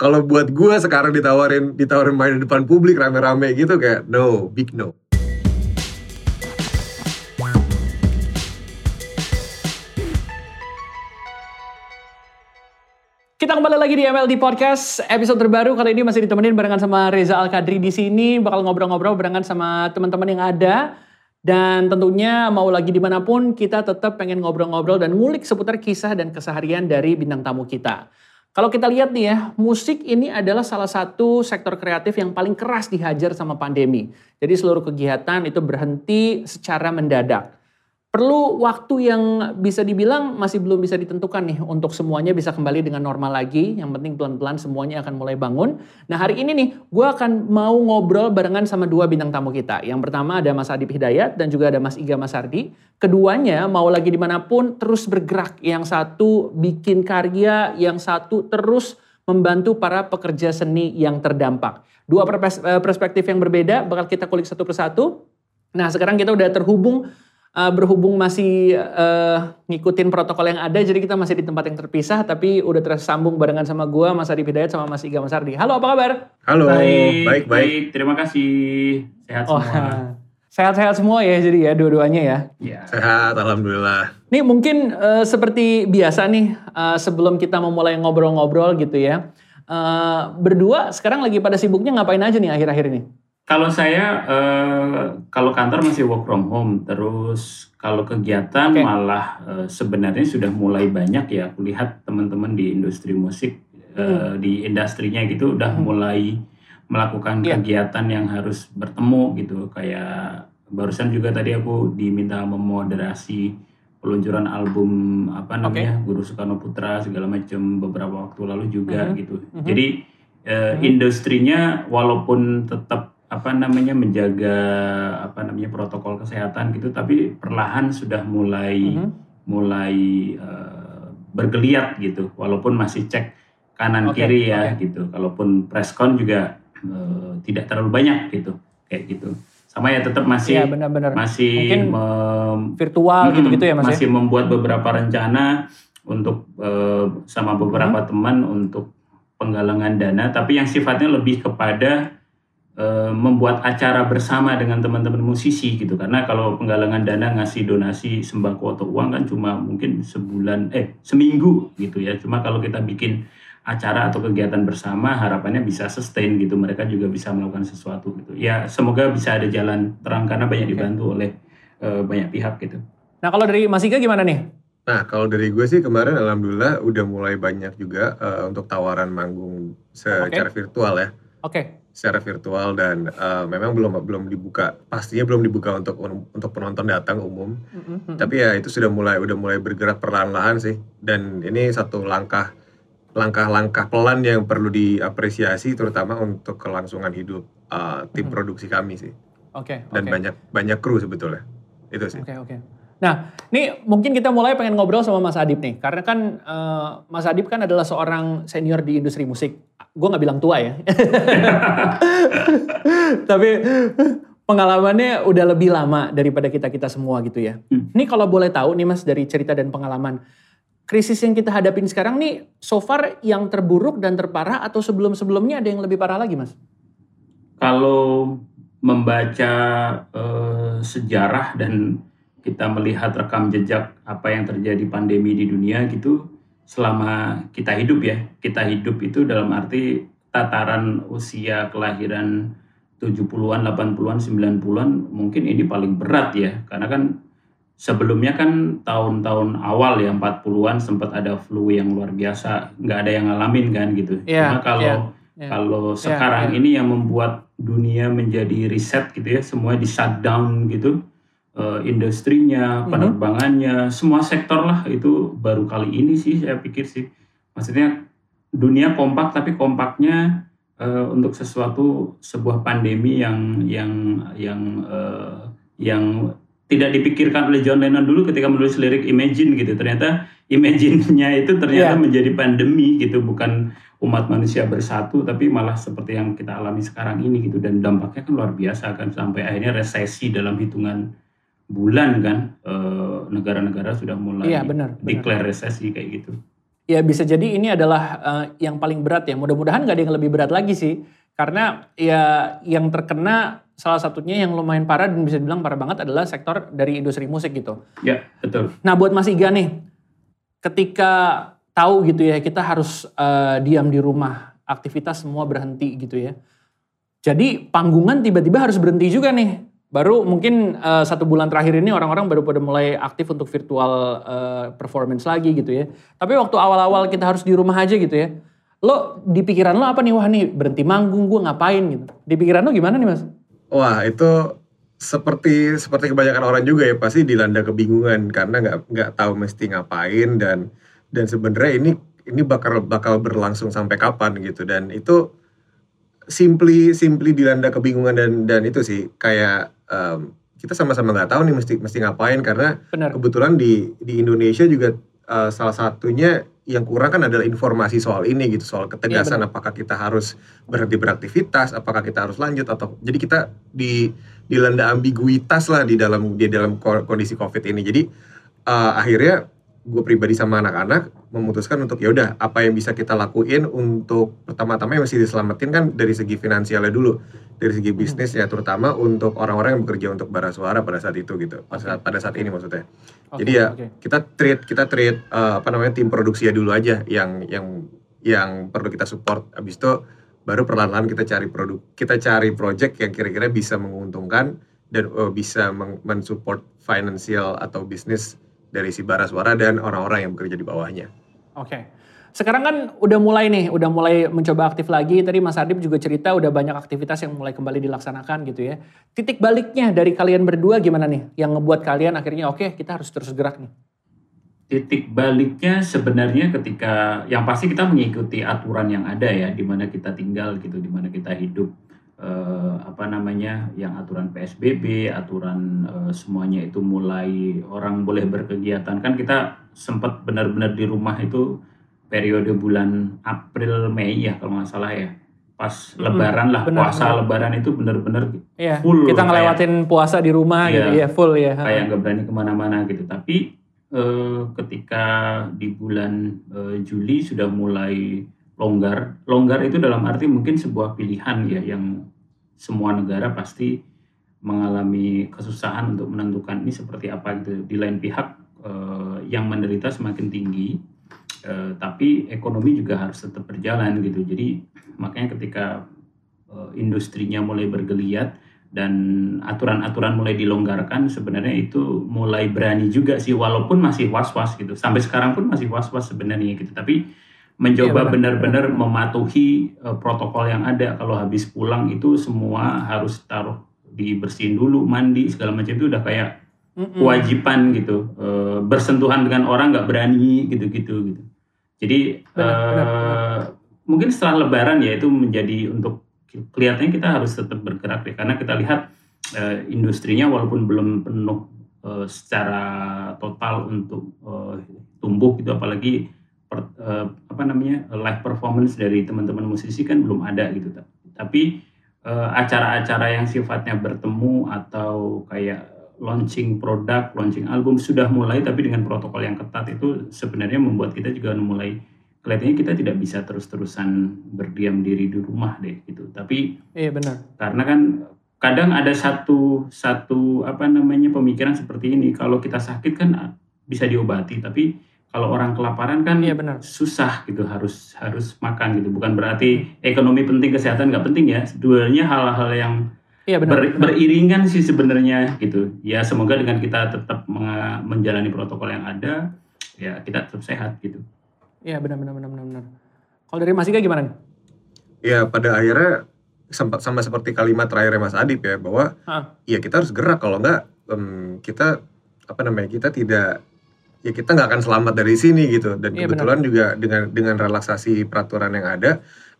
kalau buat gue sekarang ditawarin ditawarin main di depan publik rame-rame gitu kayak no, big no. Kita kembali lagi di MLD Podcast episode terbaru kali ini masih ditemenin barengan sama Reza Al Kadri di sini bakal ngobrol-ngobrol barengan sama teman-teman yang ada dan tentunya mau lagi di mana pun kita tetap pengen ngobrol-ngobrol dan ngulik seputar kisah dan keseharian dari bintang tamu kita. Kalau kita lihat nih ya, musik ini adalah salah satu sektor kreatif yang paling keras dihajar sama pandemi. Jadi seluruh kegiatan itu berhenti secara mendadak perlu waktu yang bisa dibilang masih belum bisa ditentukan nih untuk semuanya bisa kembali dengan normal lagi. Yang penting pelan-pelan semuanya akan mulai bangun. Nah hari ini nih gue akan mau ngobrol barengan sama dua bintang tamu kita. Yang pertama ada Mas Adip Hidayat dan juga ada Mas Iga Masardi. Keduanya mau lagi di mana pun terus bergerak. Yang satu bikin karya, yang satu terus membantu para pekerja seni yang terdampak. Dua eh, perspektif yang berbeda bakal kita kulik satu persatu. Nah sekarang kita udah terhubung uh, berhubung masih uh, ngikutin protokol yang ada, jadi kita masih di tempat yang terpisah, tapi udah tersambung barengan sama gue, Mas Adi Hidayat sama Mas Iga Mas Ardi. Halo, apa kabar? Halo, baik, baik, baik. Terima kasih, sehat oh, semua. Sehat-sehat semua ya, jadi ya dua-duanya ya. ya. Sehat, alhamdulillah. Nih mungkin uh, seperti biasa nih, uh, sebelum kita memulai ngobrol-ngobrol gitu ya, uh, berdua sekarang lagi pada sibuknya ngapain aja nih akhir-akhir ini? Kalau saya uh, kalau kantor masih work from home, terus kalau kegiatan okay. malah uh, sebenarnya sudah mulai banyak ya. Aku lihat teman-teman di industri musik uh, di industrinya gitu udah hmm. mulai melakukan yeah. kegiatan yang harus bertemu gitu. Kayak barusan juga tadi aku diminta memoderasi peluncuran album apa namanya okay. Guru Soekarno Putra segala macam beberapa waktu lalu juga -hmm. gitu. -hmm. Jadi uh, -hmm. industrinya walaupun tetap apa namanya menjaga apa namanya protokol kesehatan gitu tapi perlahan sudah mulai mm -hmm. mulai uh, bergeliat gitu walaupun masih cek kanan okay, kiri ya okay. gitu kalaupun preskon juga uh, tidak terlalu banyak gitu kayak gitu sama ya tetap masih ya, benar -benar. masih Mungkin virtual gitu-gitu ya mas ya? masih ya? membuat beberapa rencana untuk uh, sama beberapa hmm. teman untuk penggalangan dana tapi yang sifatnya lebih kepada membuat acara bersama dengan teman-teman musisi gitu. Karena kalau penggalangan dana ngasih donasi sembako atau uang kan cuma mungkin sebulan eh seminggu gitu ya. Cuma kalau kita bikin acara atau kegiatan bersama harapannya bisa sustain gitu. Mereka juga bisa melakukan sesuatu gitu. Ya semoga bisa ada jalan terang karena banyak dibantu oleh uh, banyak pihak gitu. Nah kalau dari Mas Ika gimana nih? Nah, kalau dari gue sih kemarin alhamdulillah udah mulai banyak juga uh, untuk tawaran manggung secara okay. virtual ya. Oke. Okay secara virtual dan uh, memang belum belum dibuka pastinya belum dibuka untuk untuk penonton datang umum mm-hmm. tapi ya itu sudah mulai udah mulai bergerak perlahan-lahan sih dan ini satu langkah langkah-langkah pelan yang perlu diapresiasi terutama untuk kelangsungan hidup uh, tim mm-hmm. produksi kami sih oke okay, dan okay. banyak banyak kru sebetulnya itu sih oke okay, oke okay. Nah, ini mungkin kita mulai pengen ngobrol sama Mas Adib nih, karena kan uh, Mas Adib kan adalah seorang senior di industri musik. Gue nggak bilang tua ya, tapi pengalamannya udah lebih lama daripada kita kita semua gitu ya. Hmm. Ini kalau boleh tahu nih Mas dari cerita dan pengalaman, krisis yang kita hadapin sekarang nih, so far yang terburuk dan terparah atau sebelum-sebelumnya ada yang lebih parah lagi Mas? Kalau membaca uh, sejarah dan kita melihat rekam jejak apa yang terjadi pandemi di dunia gitu selama kita hidup ya. Kita hidup itu dalam arti tataran usia kelahiran 70-an, 80-an, 90-an mungkin ini paling berat ya. Karena kan sebelumnya kan tahun-tahun awal ya 40-an sempat ada flu yang luar biasa, nggak ada yang ngalamin kan gitu. Yeah, Cuma kalau yeah, yeah. kalau yeah, sekarang yeah. ini yang membuat dunia menjadi riset gitu ya, semua di shutdown gitu uh, industrinya, mhm. penerbangannya, mm -hmm. semua sektor lah itu baru kali ini sih saya pikir sih. Maksudnya dunia kompak tapi kompaknya uh, untuk sesuatu sebuah pandemi yang yang yang uh, yang tidak dipikirkan oleh John Lennon dulu ketika menulis lirik Imagine gitu. Ternyata Imagine-nya itu ternyata yeah. menjadi pandemi gitu, bukan umat manusia bersatu tapi malah seperti yang kita alami sekarang ini gitu dan dampaknya kan luar biasa kan sampai akhirnya resesi dalam hitungan bulan kan eh, negara-negara sudah mulai iya, benar, declare resesi kayak gitu. ya bisa jadi ini adalah uh, yang paling berat ya. Mudah-mudahan nggak ada yang lebih berat lagi sih. Karena ya yang terkena salah satunya yang lumayan parah dan bisa dibilang parah banget adalah sektor dari industri musik gitu. Ya, betul. Nah buat Mas Iga nih, ketika tahu gitu ya kita harus uh, diam di rumah, aktivitas semua berhenti gitu ya. Jadi panggungan tiba-tiba harus berhenti juga nih. Baru mungkin uh, satu bulan terakhir ini orang-orang baru pada mulai aktif untuk virtual uh, performance lagi gitu ya. Tapi waktu awal-awal kita harus di rumah aja gitu ya. Lo di pikiran lo apa nih? Wah nih berhenti manggung gue ngapain gitu. Di pikiran lo gimana nih mas? Wah itu seperti seperti kebanyakan orang juga ya pasti dilanda kebingungan. Karena nggak nggak tahu mesti ngapain dan dan sebenarnya ini ini bakal bakal berlangsung sampai kapan gitu. Dan itu simply simply dilanda kebingungan dan dan itu sih. Kayak um, kita sama-sama nggak tahu nih mesti mesti ngapain karena Benar. kebetulan di di Indonesia juga uh, salah satunya yang kurang kan adalah informasi soal ini gitu soal ketegasan ya, apakah kita harus berhenti beraktivitas apakah kita harus lanjut atau jadi kita di dilanda ambiguitas lah di dalam di dalam kondisi covid ini jadi uh, akhirnya gue pribadi sama anak-anak memutuskan untuk ya udah apa yang bisa kita lakuin untuk pertama-tama yang mesti diselamatin kan dari segi finansialnya dulu dari segi hmm. bisnis ya terutama untuk orang-orang yang bekerja untuk bara suara pada saat itu gitu pada saat, pada saat ini maksudnya okay, jadi ya okay. kita treat kita treat uh, apa namanya tim produksi ya dulu aja yang yang yang perlu kita support abis itu baru perlahan-lahan kita cari produk kita cari project yang kira-kira bisa menguntungkan dan uh, bisa mensupport financial atau bisnis dari si bara suara dan orang-orang yang bekerja di bawahnya. Oke. Okay. Sekarang kan udah mulai nih, udah mulai mencoba aktif lagi. Tadi Mas Adib juga cerita udah banyak aktivitas yang mulai kembali dilaksanakan gitu ya. Titik baliknya dari kalian berdua gimana nih? Yang ngebuat kalian akhirnya oke okay, kita harus terus gerak nih. Titik baliknya sebenarnya ketika yang pasti kita mengikuti aturan yang ada ya, di mana kita tinggal gitu, di mana kita hidup eh, apa namanya yang aturan PSBB, aturan eh, semuanya itu mulai orang boleh berkegiatan. Kan kita sempat benar-benar di rumah itu periode bulan April Mei ya kalau nggak salah ya. Pas hmm, lebaran lah bener, puasa bener. lebaran itu bener-bener iya, full kita ngelewatin kayak, puasa di rumah iya, gitu ya full ya kayak nggak berani ke mana-mana gitu. Tapi eh, ketika di bulan eh, Juli sudah mulai longgar longgar itu dalam arti mungkin sebuah pilihan ya yang semua negara pasti mengalami kesusahan untuk menentukan ini seperti apa gitu di lain pihak eh, yang menderita semakin tinggi Uh, tapi ekonomi juga harus tetap berjalan gitu. Jadi makanya ketika uh, industrinya mulai bergeliat dan aturan-aturan mulai dilonggarkan, sebenarnya itu mulai berani juga sih, walaupun masih was-was gitu. Sampai sekarang pun masih was-was sebenarnya gitu. Tapi mencoba iya, benar-benar mematuhi uh, protokol yang ada. Kalau habis pulang itu semua harus taruh dibersihin dulu, mandi segala macam itu udah kayak kewajiban gitu. Uh, bersentuhan dengan orang nggak berani gitu-gitu gitu. Jadi benar, uh, benar, benar. mungkin setelah Lebaran ya itu menjadi untuk kelihatannya kita harus tetap bergerak deh karena kita lihat uh, industrinya walaupun belum penuh uh, secara total untuk uh, tumbuh gitu apalagi per, uh, apa namanya live performance dari teman-teman musisi kan belum ada gitu tapi acara-acara uh, yang sifatnya bertemu atau kayak launching produk, launching album sudah mulai tapi dengan protokol yang ketat itu sebenarnya membuat kita juga mulai kelihatannya kita tidak bisa terus-terusan berdiam diri di rumah deh gitu. Tapi iya benar. Karena kan kadang ada satu satu apa namanya pemikiran seperti ini kalau kita sakit kan bisa diobati tapi kalau orang kelaparan kan iya, benar. susah gitu harus harus makan gitu bukan berarti ekonomi penting kesehatan nggak penting ya duanya hal-hal yang Iya benar, ber, beriringan sih sebenarnya gitu. Ya semoga dengan kita tetap menjalani protokol yang ada, ya kita tetap sehat gitu. Iya benar benar benar benar. benar. Kalau dari Mas Ika gimana nih? Ya pada akhirnya sempat sama seperti kalimat terakhir Mas Adip ya bahwa ha. ya kita harus gerak kalau enggak um, kita apa namanya kita tidak ya kita nggak akan selamat dari sini gitu. Dan iya, kebetulan benar. juga dengan dengan relaksasi peraturan yang ada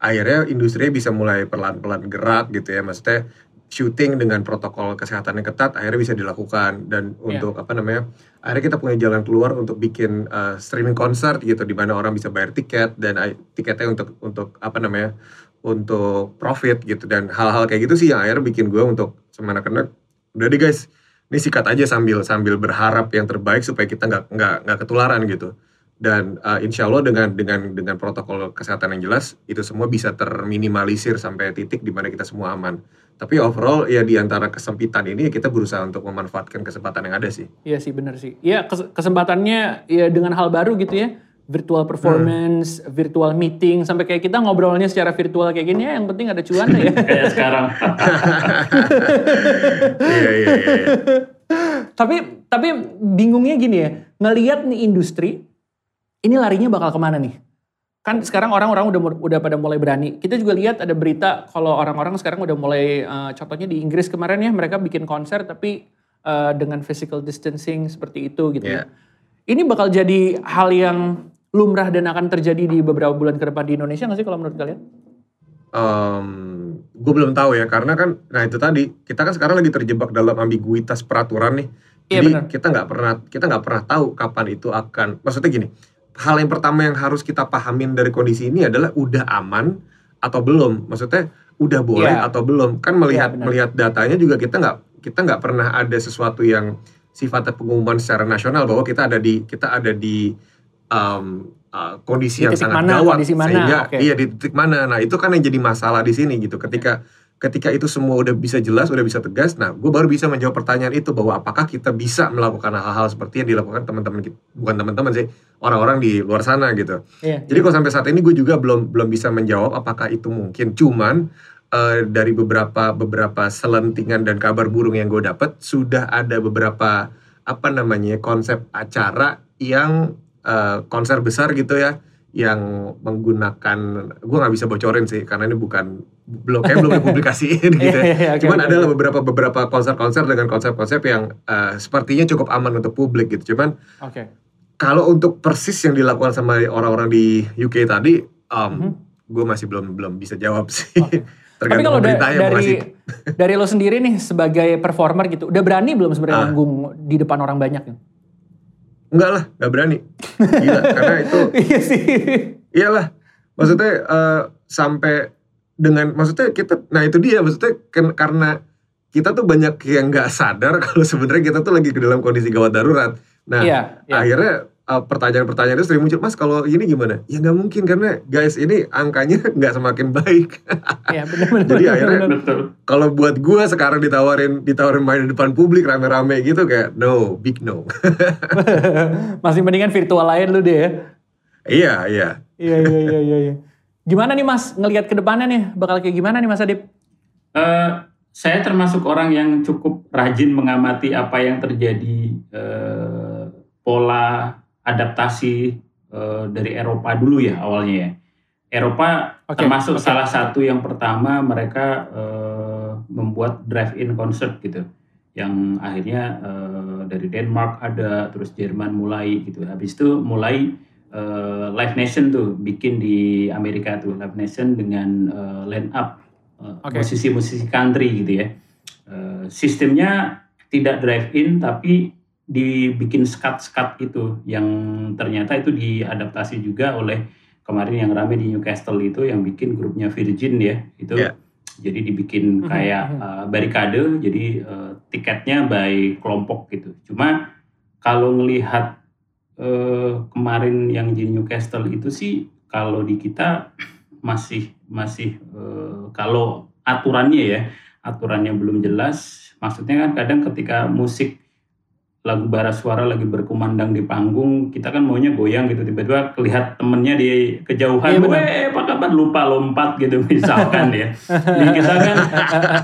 akhirnya industri bisa mulai pelan-pelan gerak gitu ya. Maksudnya syuting dengan protokol kesehatan yang ketat akhirnya bisa dilakukan. Dan yeah. untuk apa namanya akhirnya kita punya jalan keluar untuk bikin uh, streaming konser gitu di mana orang bisa bayar tiket dan uh, tiketnya untuk untuk apa namanya untuk profit gitu. Dan hal-hal kayak gitu sih yang akhirnya bikin gue untuk semana kena. Udah deh guys ini sikat aja sambil sambil berharap yang terbaik supaya kita nggak nggak nggak ketularan gitu dan uh, insya Allah dengan dengan dengan protokol kesehatan yang jelas itu semua bisa terminimalisir sampai titik di mana kita semua aman. Tapi overall ya di antara kesempitan ini ya kita berusaha untuk memanfaatkan kesempatan yang ada sih. Iya sih benar sih. Iya kesempatannya ya dengan hal baru gitu ya. Virtual performance, hmm. virtual meeting, sampai kayak kita ngobrolnya secara virtual kayak gini ya yang penting ada cuan ya. kayak sekarang. Iya iya iya. Tapi tapi bingungnya gini ya, ngelihat nih industri ini larinya bakal ke mana nih? Kan sekarang orang-orang udah udah pada mulai berani. Kita juga lihat ada berita kalau orang-orang sekarang udah mulai, uh, contohnya di Inggris kemarin ya, mereka bikin konser tapi uh, dengan physical distancing seperti itu gitu yeah. ya. Iya. Ini bakal jadi hal yang lumrah dan akan terjadi di beberapa bulan ke depan di Indonesia nggak sih kalau menurut kalian? Um, gue belum tahu ya karena kan, nah itu tadi kita kan sekarang lagi terjebak dalam ambiguitas peraturan nih. Iya, Jadi bener. kita nggak pernah kita nggak pernah tahu kapan itu akan. Maksudnya gini, hal yang pertama yang harus kita pahamin dari kondisi ini adalah udah aman atau belum. Maksudnya udah boleh yeah. atau belum. Kan melihat yeah, melihat datanya juga kita nggak kita nggak pernah ada sesuatu yang sifatnya pengumuman secara nasional bahwa kita ada di kita ada di um, uh, kondisi di yang sangat mana, gawat sehingga okay. iya di titik mana. Nah itu kan yang jadi masalah di sini gitu. Ketika ketika itu semua udah bisa jelas, udah bisa tegas, nah gue baru bisa menjawab pertanyaan itu bahwa apakah kita bisa melakukan hal-hal seperti yang dilakukan teman-teman bukan teman-teman sih orang-orang di luar sana gitu. Yeah, Jadi yeah. kalau sampai saat ini gue juga belum belum bisa menjawab apakah itu mungkin. Cuman uh, dari beberapa beberapa selentingan dan kabar burung yang gue dapat sudah ada beberapa apa namanya konsep acara yang uh, konser besar gitu ya yang menggunakan gue nggak bisa bocorin sih karena ini bukan belum kayak belum dipublikasiin gitu. Ya. Iya, iya, Cuman okay, adalah beberapa beberapa konser-konser dengan konsep-konsep yang uh, sepertinya cukup aman untuk publik gitu. Cuman okay. kalau untuk persis yang dilakukan sama orang-orang di UK tadi, um, mm -hmm. gue masih belum belum bisa jawab sih. Okay. Tapi kalau da dari dari lo sendiri nih sebagai performer gitu, udah berani belum sebenarnya manggung di depan orang banyak? Nih? Enggak lah, nggak berani. Gila, karena itu. iya sih. Iyalah, maksudnya uh, sampai dengan, maksudnya kita, nah itu dia, maksudnya karena kita tuh banyak yang nggak sadar kalau sebenarnya kita tuh lagi ke dalam kondisi gawat darurat. Nah, iya, iya. akhirnya pertanyaan-pertanyaan itu sering muncul, Mas kalau ini gimana? Ya nggak mungkin karena guys ini angkanya nggak semakin baik. Iya benar-benar. Jadi akhirnya kalau buat gue sekarang ditawarin ditawarin main di depan publik rame-rame gitu kayak no, big no. Masih mendingan virtual lain lu deh ya. Iya iya. Iya iya iya iya. iya. Gimana nih Mas ngelihat ke depannya nih bakal kayak gimana nih Mas Adip? Uh, saya termasuk orang yang cukup rajin mengamati apa yang terjadi uh, pola adaptasi uh, dari Eropa dulu ya awalnya ya. Eropa okay, termasuk okay. salah satu yang pertama mereka uh, membuat drive-in concert gitu, yang akhirnya uh, dari Denmark ada, terus Jerman mulai gitu. Habis itu mulai uh, Live Nation tuh bikin di Amerika tuh Live Nation dengan uh, line up uh, okay. musisi-musisi country gitu ya. Uh, sistemnya tidak drive-in tapi dibikin skat-skat itu yang ternyata itu diadaptasi juga oleh kemarin yang rame di Newcastle itu yang bikin grupnya Virgin ya itu yeah. jadi dibikin mhm, kayak uh, barikade jadi uh, tiketnya by kelompok gitu cuma kalau ngelihat uh, kemarin yang di Newcastle itu sih kalau di kita masih masih uh, kalau aturannya ya aturannya belum jelas maksudnya kan kadang ketika musik lagu bara suara lagi berkumandang di panggung kita kan maunya goyang gitu tiba-tiba kelihat temennya di kejauhan eh apa kabar? Lupa lompat gitu misalkan ya. Jadi kita kan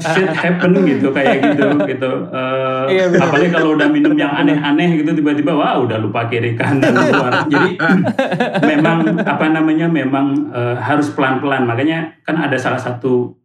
shit happen gitu kayak gitu gitu. Uh, iya, apalagi kalau udah minum yang aneh-aneh gitu tiba-tiba wah udah lupa kiri kanan luar jadi memang apa namanya memang uh, harus pelan-pelan. Makanya kan ada salah satu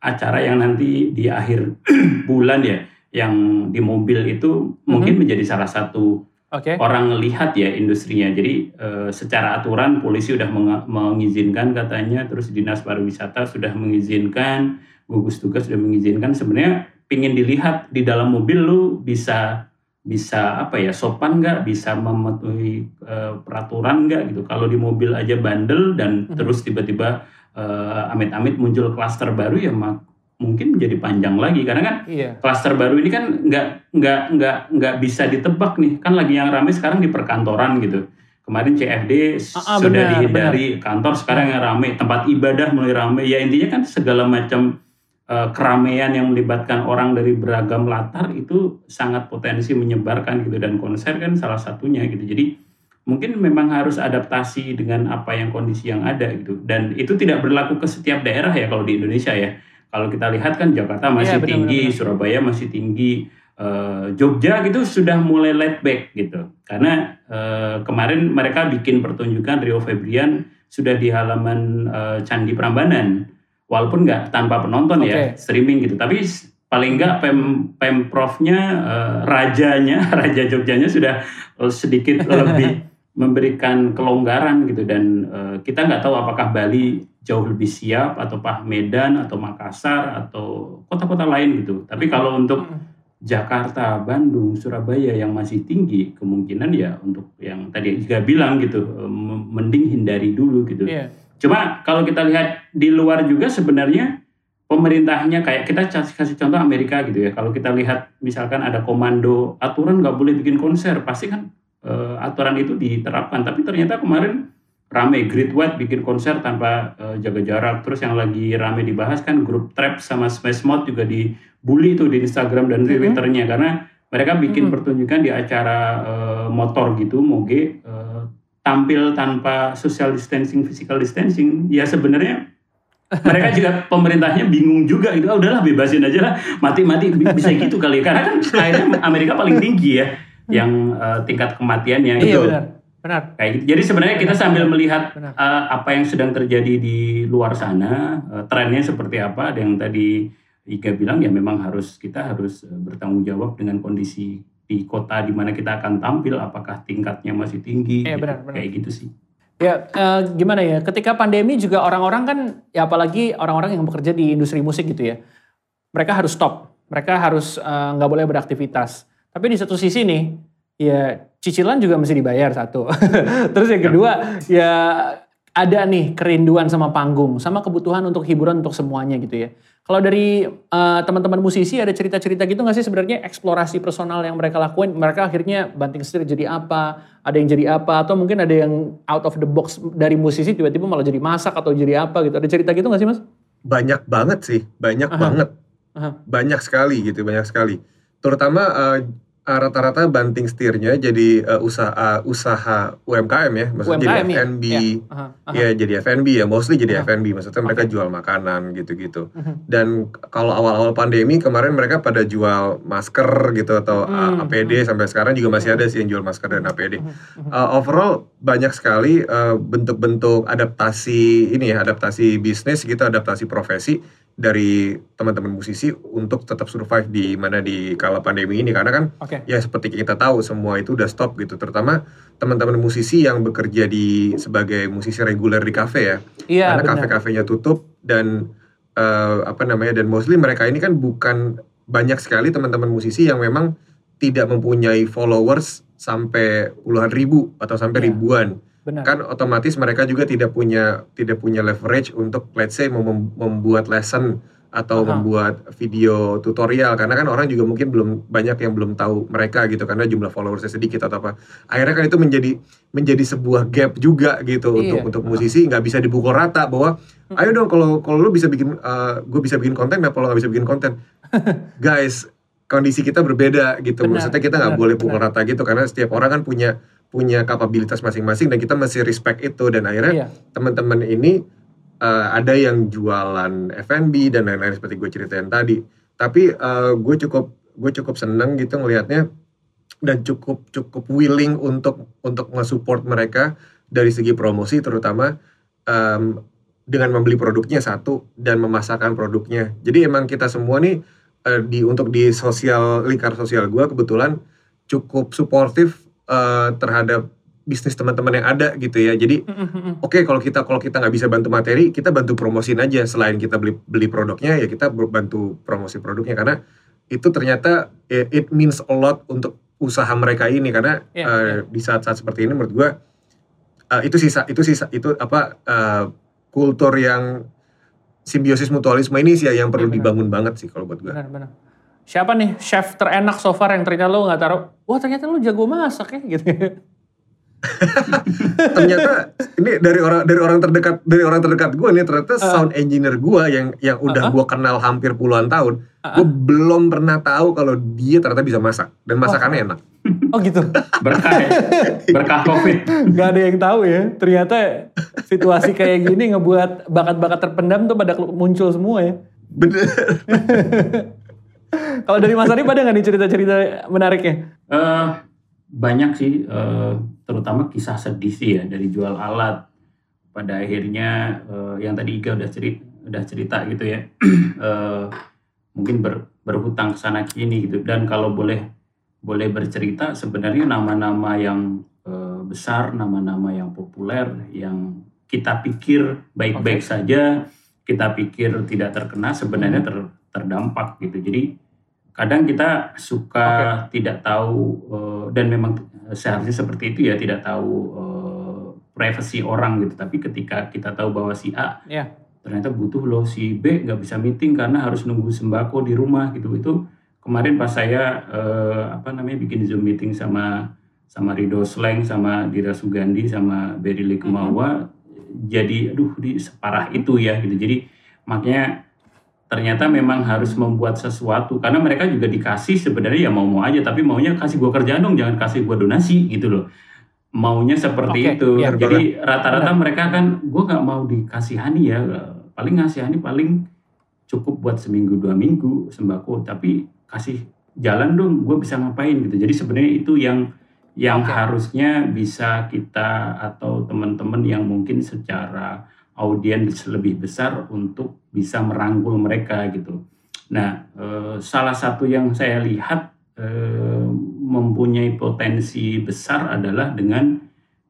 acara yang nanti di akhir bulan ya yang di mobil itu mungkin mm -hmm. menjadi salah satu okay. orang lihat ya industrinya. Jadi e, secara aturan polisi sudah mengizinkan katanya, terus dinas pariwisata sudah mengizinkan, gugus tugas sudah mengizinkan. Sebenarnya pingin dilihat di dalam mobil lu bisa bisa apa ya sopan nggak bisa mematuhi e, peraturan nggak gitu kalau di mobil aja bandel dan -hmm. terus tiba-tiba uh, amit-amit muncul klaster baru ya mak mungkin menjadi panjang lagi. Karena kan iya. klaster baru ini kan nggak nggak nggak nggak bisa ditebak nih. Kan lagi yang ramai sekarang di perkantoran gitu. Kemarin CFD Ah, ah, sudah benar, dihindari. kantor sekarang yang ramai tempat ibadah mulai ramai ya intinya kan segala macam eh, keramaian yang melibatkan orang dari beragam latar itu sangat potensi menyebarkan gitu. Dan konser kan salah satunya gitu. Jadi mungkin memang harus adaptasi dengan apa yang kondisi yang ada gitu. Dan itu tidak berlaku ke setiap daerah ya kalau di Indonesia ya kalau kita lihat kan Jakarta masih Iya, benar, tinggi benar, benar. Surabaya masih tinggi eh, Jogja gitu sudah mulai let back gitu karena eh, kemarin mereka bikin pertunjukan Rio Febrian sudah di halaman eh, Candi Prambanan walaupun nggak tanpa penonton ya Oke. streaming gitu tapi paling nggak pem pemprovnya eh, rajanya raja Jogjanya sudah sedikit lebih memberikan kelonggaran gitu dan eh, kita nggak tahu apakah Bali jauh lebih siap atau Pak Medan atau Makassar atau kota-kota lain gitu tapi kalau untuk Jakarta, Bandung, Surabaya yang masih tinggi kemungkinan ya untuk yang tadi juga bilang gitu eh, mending hindari dulu gitu. Iya. Cuma kalau kita lihat di luar juga sebenarnya pemerintahnya kayak kita kasih contoh Amerika gitu ya. Kalau kita lihat misalkan ada komando aturan nggak boleh bikin konser, pasti kan eh, aturan itu diterapkan. Tapi ternyata kemarin rame Great White bikin konser tanpa eh, jaga jarak. Terus yang lagi rame dibahas kan grup Trap sama Smash Mouth juga dibully tuh di Instagram dan Mhm. Twitternya karena mereka bikin Mhm. pertunjukan di acara eh, motor gitu, moge eh, tampil tanpa social distancing, physical distancing. Ya sebenarnya mereka juga pemerintahnya bingung juga gitu. Ah, udahlah bebasin aja lah, mati-mati bi- bisa gitu kali. ya. Karena kan akhirnya Amerika paling tinggi ya yang eh, tingkat kematiannya Iya gitu. benar. Benar. Kayak gitu. Jadi sebenarnya kita sambil melihat Benar. eh, apa yang sedang terjadi di luar sana, eh, trennya seperti apa, ada yang tadi Iga bilang ya memang harus kita harus eh, bertanggung jawab dengan kondisi di kota di mana kita akan tampil, apakah tingkatnya masih tinggi, gitu. benar, benar. kayak gitu sih. Ya eh, gimana ya? Ketika pandemi juga orang-orang kan ya apalagi orang-orang yang bekerja di industri musik gitu ya. Mereka harus stop. Mereka harus eh, nggak boleh beraktivitas. Tapi di satu sisi nih ya cicilan juga mesti dibayar satu. Terus yang kedua ya ada nih kerinduan sama panggung, sama kebutuhan untuk hiburan untuk semuanya gitu ya. Kalau dari eh, teman-teman musisi ada cerita-cerita gitu nggak sih sebenarnya eksplorasi personal yang mereka lakuin? Mereka akhirnya banting setir jadi apa? Ada yang jadi apa? Atau mungkin ada yang out of the box dari musisi tiba-tiba malah jadi masak atau jadi apa gitu? Ada cerita gitu nggak sih mas? Banyak banget sih, banyak Aha. banget. Aha. Banyak sekali gitu, banyak sekali. Terutama eh, rata-rata banting setirnya jadi eh, usaha usaha UMKM ya, maksudnya jadi UMKM ya? F&B. Ya. Aha, aha. Ya jadi F&B ya, mostly jadi Aha. F&B. Maksudnya mereka Oke. jual makanan gitu-gitu. Mhm. Dan kalau awal-awal pandemi kemarin mereka pada jual masker gitu atau Hmm, uh, APD sampai sekarang juga masih ada sih yang jual masker dan APD. Mhm, mhm. Uh, overall banyak sekali uh, bentuk-bentuk adaptasi ini ya, adaptasi bisnis gitu, adaptasi profesi dari teman-teman musisi untuk tetap survive di mana di kala pandemi ini karena kan Oke. ya seperti kita tahu semua itu udah stop gitu terutama teman-teman musisi yang bekerja di sebagai musisi reguler di kafe ya Iya karena kafe-kafenya tutup dan eh, apa namanya dan mostly mereka ini kan bukan banyak sekali teman-teman musisi yang memang tidak mempunyai followers sampai puluhan ribu atau sampai Iya. ribuan Benar. kan otomatis mereka juga tidak punya tidak punya leverage untuk let's say mem- membuat lesson atau Aha. membuat video tutorial karena kan orang juga mungkin belum banyak yang belum tahu mereka gitu karena jumlah followersnya sedikit atau apa akhirnya kan itu menjadi menjadi sebuah gap juga gitu untuk Iya. untuk musisi nggak bisa dipukul rata bahwa ayo dong kalau kalau lu bisa bikin gue bisa bikin konten kenapa lo nggak bisa bikin konten guys kondisi kita berbeda gitu Benar, maksudnya kita nggak boleh pukul benar. rata gitu karena setiap orang kan punya punya kapabilitas masing-masing dan kita mesti respect itu dan akhirnya Iya. teman-teman ini eh, ada yang jualan F&B dan lain-lain seperti gue ceritain tadi. Tapi eh, gue cukup gue cukup seneng gitu ngelihatnya dan cukup cukup willing untuk untuk nge-support mereka dari segi promosi terutama em, dengan membeli produknya satu dan memasarkan produknya. Jadi emang kita semua nih eh, di untuk di sosial lingkar sosial gue kebetulan cukup suportif eh, terhadap bisnis teman-teman yang ada gitu ya jadi. Oke, kalau kita kalau kita nggak bisa bantu materi, kita bantu promosiin aja. Selain kita beli beli produknya, ya kita bantu promosi produknya karena itu ternyata eh, it means a lot untuk usaha mereka ini karena Iya, eh, iya. di saat-saat seperti ini menurut gua eh, itu sisa itu sisa itu apa eh, kultur yang simbiosis mutualisme ini sih yang perlu benar. dibangun banget sih kalau buat gua. Benar, benar. Siapa nih chef terenak so far yang ternyata lo nggak taruh? Wah ternyata lo jago masak ya gitu. ternyata ini dari orang dari orang terdekat dari orang terdekat gue nih ternyata sound engineer gue yang yang udah Uh-uh. gue kenal hampir puluhan tahun, Uh-uh. gue belum pernah tahu kalau dia ternyata bisa masak dan masakannya enak. Oh gitu. Berkah ya. Berkah Covid. Gak ada yang tahu ya. Ternyata situasi kayak gini ngebuat bakat-bakat terpendam tuh pada muncul semua ya. Bener. Kalau dari Mas Arif ada nggak nih cerita-cerita menariknya? Eh, banyak sih, eh, terutama kisah sedih sih ya dari jual alat. Pada akhirnya eh, yang tadi Iga udah cerita, udah cerita gitu ya, eh, mungkin ber- berhutang ke sana kini gitu. Dan kalau boleh boleh bercerita, sebenarnya nama-nama yang eh, besar, nama-nama yang populer, yang kita pikir baik-baik saja, kita pikir tidak terkena, sebenarnya ter- terdampak gitu. Jadi kadang kita suka tidak tahu eh, dan memang seharusnya seperti itu ya tidak tahu eh, privasi orang gitu. Tapi ketika kita tahu bahwa si A Iya. ternyata butuh loh si B nggak bisa meeting karena harus nunggu sembako di rumah gitu. Itu kemarin pas saya eh, apa namanya bikin zoom meeting sama sama Rido Sleng sama Dira Sugandi sama Berry Likumawa jadi aduh di separah itu ya gitu. Jadi makanya ternyata memang harus membuat sesuatu. Karena mereka juga dikasih sebenarnya ya mau-mau aja tapi maunya kasih gua kerjaan dong jangan kasih gua donasi gitu loh. Maunya seperti Oke, itu. iya. jadi rata-rata mereka kan gua nggak mau dikasihani ya. Paling ngasihani paling cukup buat seminggu dua minggu sembako. Tapi kasih jalan dong gue bisa ngapain gitu. Jadi sebenarnya itu yang yang Oke. harusnya bisa kita atau teman-teman yang mungkin secara audiens lebih besar untuk bisa merangkul mereka gitu. Nah, eh, salah satu yang saya lihat eh, mempunyai potensi besar adalah dengan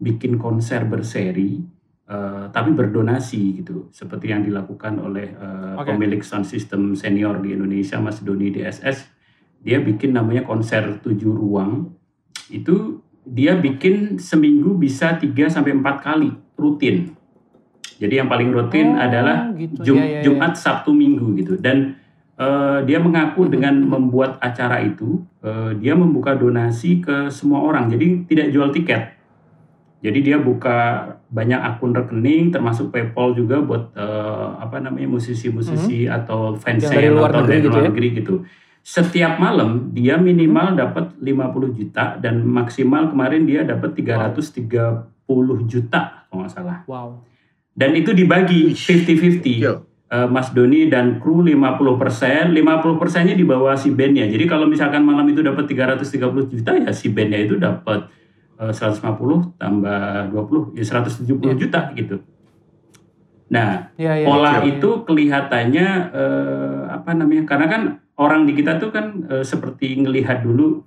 bikin konser berseri, eh, tapi berdonasi gitu, seperti yang dilakukan oleh eh, Oke. pemilik sound system senior di Indonesia, Mas Doni DSS. Dia bikin namanya konser tujuh ruang. Itu dia bikin seminggu bisa 3 sampai empat kali rutin. Jadi yang paling rutin Oh, adalah gitu. Jum- Ya, ya, ya. Jumat, Sabtu, Minggu gitu. Dan eh, dia mengaku dengan membuat acara itu, eh, dia membuka donasi ke semua orang. Jadi tidak jual tiket. Jadi dia buka banyak akun rekening, termasuk PayPal juga buat eh, apa namanya musisi-musisi atau fans. Yang dari luar nonton negeri dari gitu luar ya? negeri gitu. Setiap malam dia minimal dapat 50 juta dan maksimal kemarin dia dapat 330 juta kalau nggak salah. Wow. Dan itu dibagi 50-50. Gokil. Eh, Mas Doni dan kru 50 persen, 50 persennya di bawah si bandnya. Jadi kalau misalkan malam itu dapat 330 juta ya si bandnya itu dapat eh, 150 tambah 20 ya 170 Iya. juta gitu. Nah Ya, ya, pola ya, ya. itu kelihatannya eh, apa namanya? Karena kan orang di kita tuh kan eh, seperti ngelihat dulu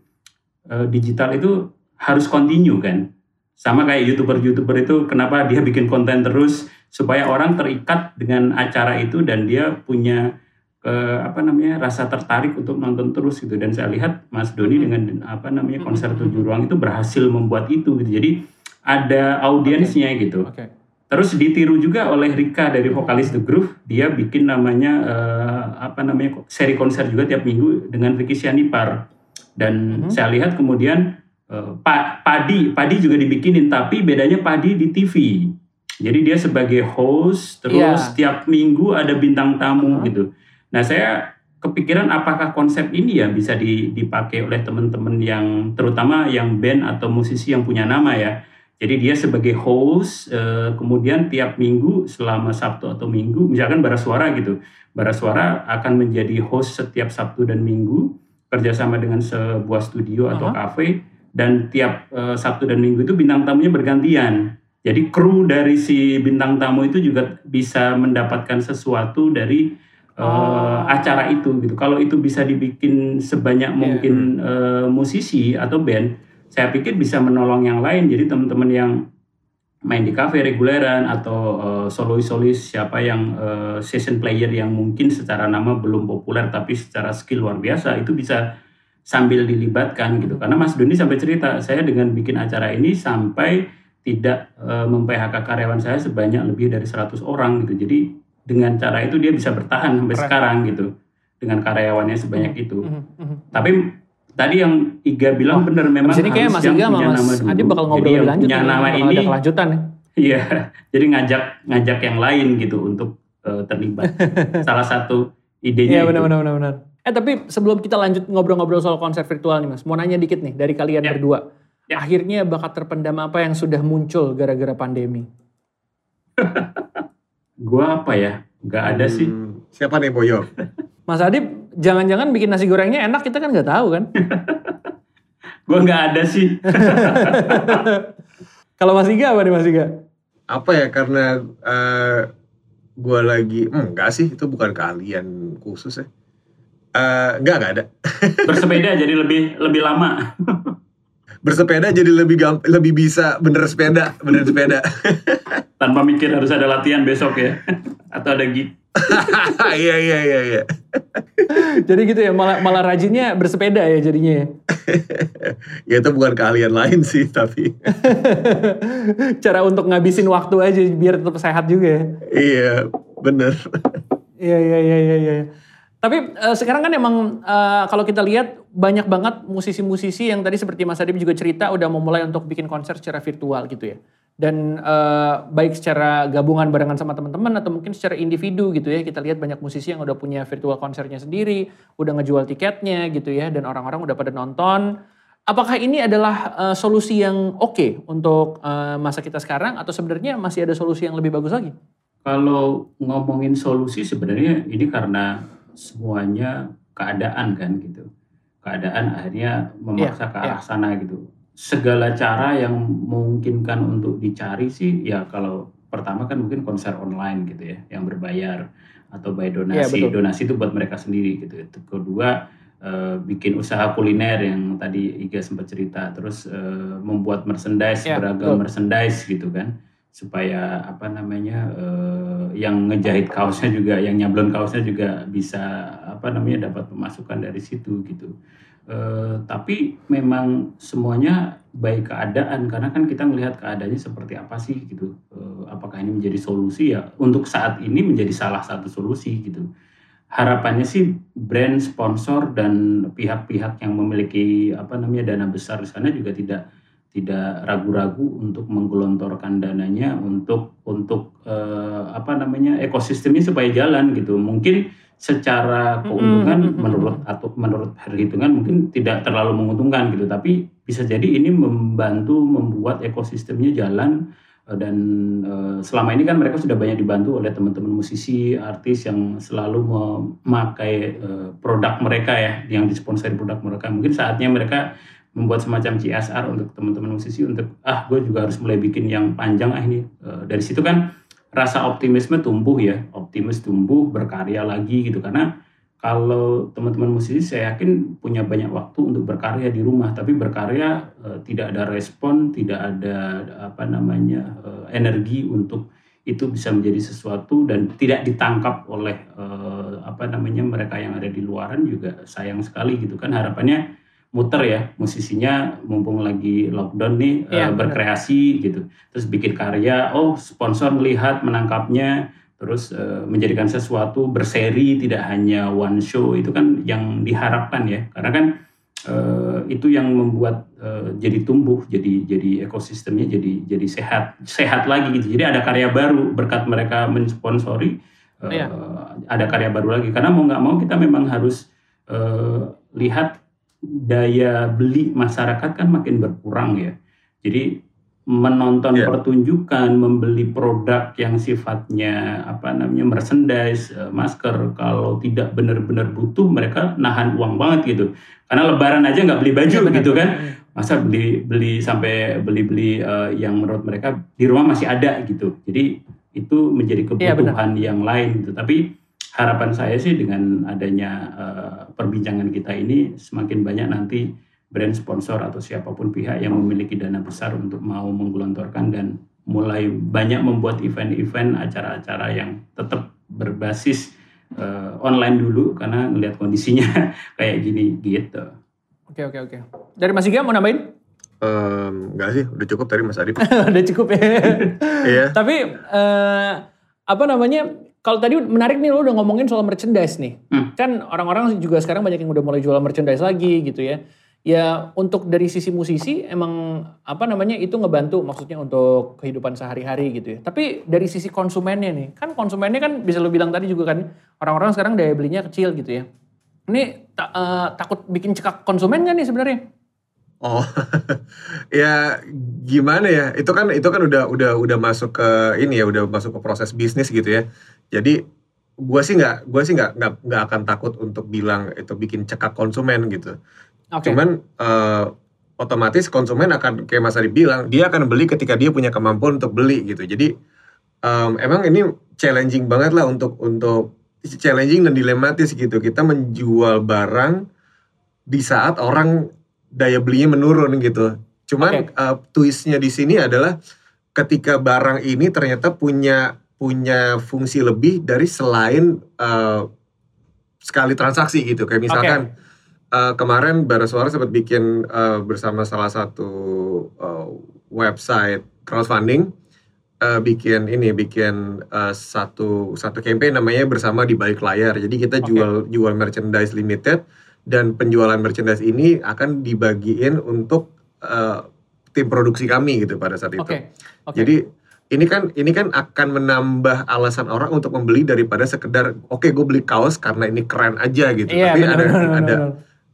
eh, digital itu harus continue kan. Sama kayak youtuber-youtuber itu kenapa dia bikin konten terus supaya orang terikat dengan acara itu dan dia punya eh, apa namanya rasa tertarik untuk nonton terus gitu. Dan saya lihat Mas Doni dengan apa namanya konser tujuh ruang itu berhasil membuat itu gitu. Jadi ada audiensnya gitu. Oke. Terus ditiru juga oleh Rika dari vokalis The Groove, dia bikin namanya eh, apa namanya seri konser juga tiap minggu dengan Ricky Sianipar. Dan Mhm. saya lihat kemudian eh, Pa- Padi, Padi juga dibikinin, tapi bedanya Padi di TV. Jadi dia sebagai host, terus Iya. tiap minggu ada bintang tamu Mhm. gitu. Nah saya kepikiran apakah konsep ini ya bisa di- dipakai oleh teman-teman yang terutama yang band atau musisi yang punya nama ya. Jadi dia sebagai host, eh, kemudian tiap minggu selama Sabtu atau Minggu, misalkan Bara Suara gitu, Bara Suara akan menjadi host setiap Sabtu dan Minggu, kerjasama dengan sebuah studio atau Aha. kafe, dan tiap eh, Sabtu dan Minggu itu bintang tamunya bergantian. Jadi kru dari si bintang tamu itu juga bisa mendapatkan sesuatu dari eh, Oh. acara itu gitu. Kalau itu bisa dibikin sebanyak Iya. mungkin eh, musisi atau band, saya pikir bisa menolong yang lain. Jadi teman-teman yang main di kafe reguleran atau eh, solois-solois siapa yang eh, session player yang mungkin secara nama belum populer tapi secara skill luar biasa itu bisa sambil dilibatkan gitu. Karena Mas Doni sampai cerita saya dengan bikin acara ini sampai tidak eh, mem-PHK karyawan saya sebanyak lebih dari 100 orang gitu. Jadi dengan cara itu dia bisa bertahan sampai Keren. sekarang gitu dengan karyawannya sebanyak itu. Mhm, mhm. Tapi tadi yang Iga bilang benar memang Di sini kayak Mas Iga sama Mas. Adi bakal Jadi ngobrol yang lebih lanjut. punya nama ini ada kelanjutan ya. Iya, jadi ngajak ngajak yang lain gitu untuk eh, terlibat. Salah satu idenya Iya benar benar benar benar. Eh tapi sebelum kita lanjut ngobrol-ngobrol soal konser virtual nih Mas, mau nanya dikit nih dari kalian Ya. berdua. Ya. Akhirnya bakat terpendam apa yang sudah muncul gara-gara pandemi? Gua apa ya? Gak ada sih. Hmm, siapa nih Boyo? Mas Adib, jangan-jangan bikin nasi gorengnya enak kita kan nggak tahu kan? Gua nggak ada sih. Kalau Mas Iga apa nih Mas Iga? Apa ya karena eh gue lagi hmm, enggak sih itu bukan keahlian khusus ya. Eh enggak enggak ada. Bersepeda jadi lebih lebih lama. Bersepeda jadi lebih gamp lebih bisa bener sepeda, bener sepeda. Tanpa mikir harus ada latihan besok ya. Atau ada gig. Iya iya iya iya. Jadi gitu ya, malah, malah rajinnya bersepeda ya jadinya ya. Ya itu bukan keahlian lain sih tapi Cara untuk ngabisin waktu aja biar tetap sehat juga ya. iya bener. Iya iya iya iya. iya. Tapi eh, sekarang kan emang eh, kalau kita lihat banyak banget musisi-musisi yang tadi seperti Mas Adib juga cerita udah mau mulai untuk bikin konser secara virtual gitu ya. Dan eh, baik secara gabungan barengan sama teman-teman atau mungkin secara individu gitu ya. Kita lihat banyak musisi yang udah punya virtual konsernya sendiri, udah ngejual tiketnya gitu ya dan orang-orang udah pada nonton. Apakah ini adalah eh, solusi yang oke untuk eh, masa kita sekarang atau sebenarnya masih ada solusi yang lebih bagus lagi? Kalau ngomongin solusi sebenarnya ini karena semuanya keadaan kan gitu. Keadaan akhirnya memaksa Iya, ke arah sana gitu. Segala cara yang memungkinkan untuk dicari sih ya kalau pertama kan mungkin konser online gitu ya yang berbayar atau by donasi. Iya, betul. donasi itu buat mereka sendiri gitu. Itu kedua eh, bikin usaha kuliner yang tadi Iga sempat cerita terus eh, membuat merchandise Iya, beragam betul. merchandise gitu kan supaya apa namanya eh, yang ngejahit kaosnya juga yang nyablon kaosnya juga bisa apa namanya dapat pemasukan dari situ gitu. Eh, tapi memang semuanya baik keadaan karena kan kita melihat keadaannya seperti apa sih gitu. Eh, apakah ini menjadi solusi? Ya untuk saat ini menjadi salah satu solusi gitu. Harapannya sih brand sponsor dan pihak-pihak yang memiliki apa namanya dana besar di sana juga tidak tidak ragu-ragu untuk menggelontorkan dananya untuk untuk eh, apa namanya ekosistemnya supaya jalan gitu. Mungkin secara keuntungan Mm, mm, mm, mm. menurut atau menurut perhitungan mungkin tidak terlalu menguntungkan gitu. Tapi bisa jadi ini membantu membuat ekosistemnya jalan Eh, dan eh, selama ini kan mereka sudah banyak dibantu oleh teman-teman musisi artis yang selalu memakai eh, produk mereka ya yang disponsori produk mereka. Mungkin saatnya mereka membuat semacam CSR untuk teman-teman musisi untuk ah gue juga harus mulai bikin yang panjang ah ini. Eh, dari situ kan rasa optimisme tumbuh ya optimis tumbuh berkarya lagi gitu. Karena kalau teman-teman musisi saya yakin punya banyak waktu untuk berkarya di rumah tapi berkarya eh, tidak ada respon tidak ada apa namanya eh, energi untuk itu bisa menjadi sesuatu dan tidak ditangkap oleh eh, apa namanya mereka yang ada di luaran juga sayang sekali gitu kan. Harapannya muter ya musisinya mumpung lagi lockdown nih Iya, benar. berkreasi gitu terus bikin karya oh sponsor melihat menangkapnya terus eh, menjadikan sesuatu berseri tidak hanya one show itu kan yang diharapkan ya karena kan eh, itu yang membuat eh, jadi tumbuh jadi jadi ekosistemnya jadi jadi sehat sehat lagi gitu jadi ada karya baru berkat mereka mensponsori eh, Iya. ada karya baru lagi karena mau nggak mau kita memang harus eh, lihat daya beli masyarakat kan makin berkurang ya jadi menonton Iya. pertunjukan, membeli produk yang sifatnya apa namanya merchandise, eh, masker, kalau tidak benar-benar butuh mereka nahan uang banget gitu. Karena Lebaran aja nggak beli baju benar. gitu kan, masa beli beli sampai beli-beli eh, yang menurut mereka di rumah masih ada gitu. Jadi itu menjadi Iya, benar. kebutuhan yang lain gitu. Tapi harapan saya sih dengan adanya eh, perbincangan kita ini semakin banyak nanti brand sponsor atau siapa pun pihak yang memiliki dana besar untuk mau menggelontorkan dan mulai banyak membuat event-event acara-acara yang tetap berbasis eh, online dulu karena ngelihat kondisinya kayak gini gitu. Oke oke oke. Dari Mas Iga mau nambahin? Em, enggak sih, udah cukup tadi Mas Adib. Udah cukup ya. Iya. Tapi eh, apa namanya? Kalau tadi menarik nih lo udah ngomongin soal merchandise nih. Hmm. Kan orang-orang juga sekarang banyak yang udah mulai jual merchandise lagi gitu ya. ya untuk dari sisi musisi emang apa namanya itu ngebantu maksudnya untuk kehidupan sehari-hari gitu ya. Tapi dari sisi konsumennya nih, kan konsumennya kan bisa lo bilang tadi juga kan orang-orang sekarang daya belinya kecil gitu ya. Ini ta uh, takut bikin cekak konsumen gak nih sebenarnya? Oh, ya gimana ya? Itu kan itu kan udah udah udah masuk ke ini ya, udah masuk ke proses bisnis gitu ya. Jadi gue sih nggak gue sih nggak nggak akan takut untuk bilang itu bikin cekak konsumen gitu Okay. Cuman uh, otomatis konsumen akan kayak Mas Arif bilang, dia akan beli ketika dia punya kemampuan untuk beli gitu. Jadi um, emang ini challenging banget lah untuk untuk challenging dan dilematis gitu. Kita menjual barang di saat orang daya belinya menurun gitu. Cuman okay. uh, twistnya di sini adalah ketika barang ini ternyata punya punya fungsi lebih dari selain uh, sekali transaksi gitu. Kayak misalkan okay uh, kemarin Suara sempat bikin uh, bersama salah satu uh, website crowdfunding uh, bikin ini bikin uh, satu satu campaign namanya bersama di balik layar. Jadi kita okay. jual jual merchandise limited dan penjualan merchandise ini akan dibagiin untuk uh, tim produksi kami gitu pada saat itu. Okay. Okay. Jadi ini kan ini kan akan menambah alasan orang untuk membeli daripada sekedar oke okay, gue beli kaos karena ini keren aja gitu. Yeah, Tapi bener, ada bener, ada bener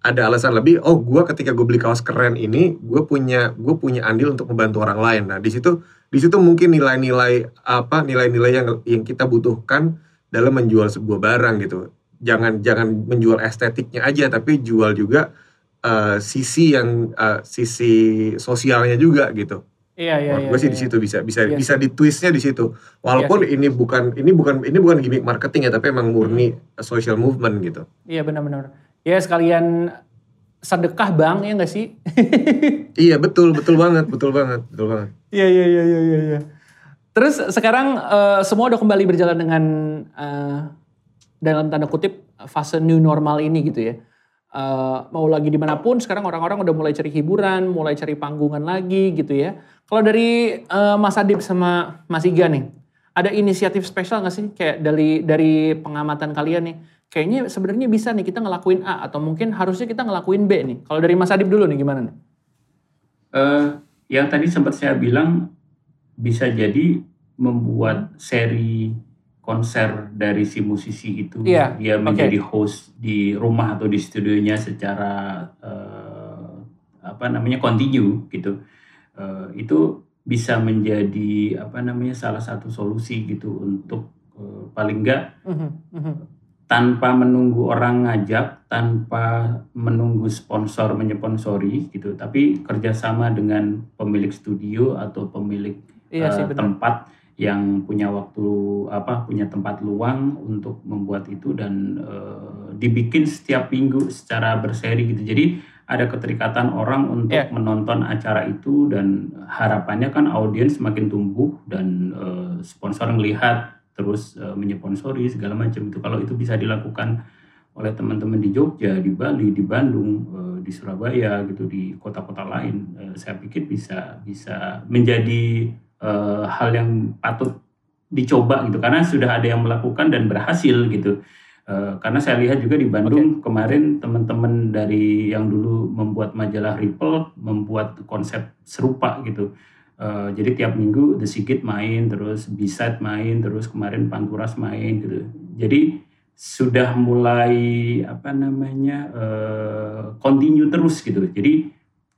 ada alasan lebih oh gue ketika gue beli kaos keren ini gue punya gue punya andil untuk membantu orang lain. Nah di situ di situ mungkin nilai-nilai apa nilai-nilai yang yang kita butuhkan dalam menjual sebuah barang gitu. Jangan jangan menjual estetiknya aja tapi jual juga uh, sisi yang uh, sisi sosialnya juga gitu Iya iya. iya gue sih iya, di situ bisa bisa iya, bisa di twistnya di situ. Walaupun iya, ini bukan ini bukan ini bukan gimmick marketing ya, tapi emang murni hmm. social movement gitu. Iya benar-benar ya sekalian sedekah bang ya nggak sih? iya betul betul banget betul banget betul banget. Iya iya iya iya iya. Ya. Terus sekarang uh, semua udah kembali berjalan dengan uh, dalam tanda kutip fase new normal ini gitu ya. Uh, mau lagi di mana pun sekarang orang-orang udah mulai cari hiburan, mulai cari panggungan lagi gitu ya. Kalau dari uh, Mas Adib sama Mas Iga nih, ada inisiatif spesial nggak sih kayak dari dari pengamatan kalian nih? kayaknya sebenarnya bisa nih kita ngelakuin A atau mungkin harusnya kita ngelakuin B nih. Kalau dari Mas Adib dulu nih gimana nih? Uh, yang tadi sempat saya bilang bisa jadi membuat seri konser dari si musisi itu yeah, dia menjadi okay. host di rumah atau di studionya secara uh, apa namanya continue gitu uh, itu bisa menjadi apa namanya salah satu solusi gitu untuk uh, paling enggak uh -huh tanpa menunggu orang ngajak, tanpa menunggu sponsor menyponsori gitu, tapi kerjasama dengan pemilik studio atau pemilik iya uh, tempat yang punya waktu apa punya tempat luang untuk membuat itu dan uh, dibikin setiap minggu secara berseri gitu. Jadi ada keterikatan orang untuk yeah. menonton acara itu dan harapannya kan audiens semakin tumbuh dan uh, sponsor melihat terus uh, menyponsori segala macam itu kalau itu bisa dilakukan oleh teman-teman di Jogja, di Bali, di Bandung, uh, di Surabaya gitu, di kota-kota lain, uh, saya pikir bisa bisa menjadi uh, hal yang patut dicoba gitu karena sudah ada yang melakukan dan berhasil gitu. Uh, karena saya lihat juga di Bandung okay. kemarin teman-teman dari yang dulu membuat majalah Ripple membuat konsep serupa gitu Uh, jadi tiap minggu The Sigit main, terus B-side main, terus kemarin Panturas main gitu. Jadi sudah mulai apa namanya uh, continue terus gitu. Jadi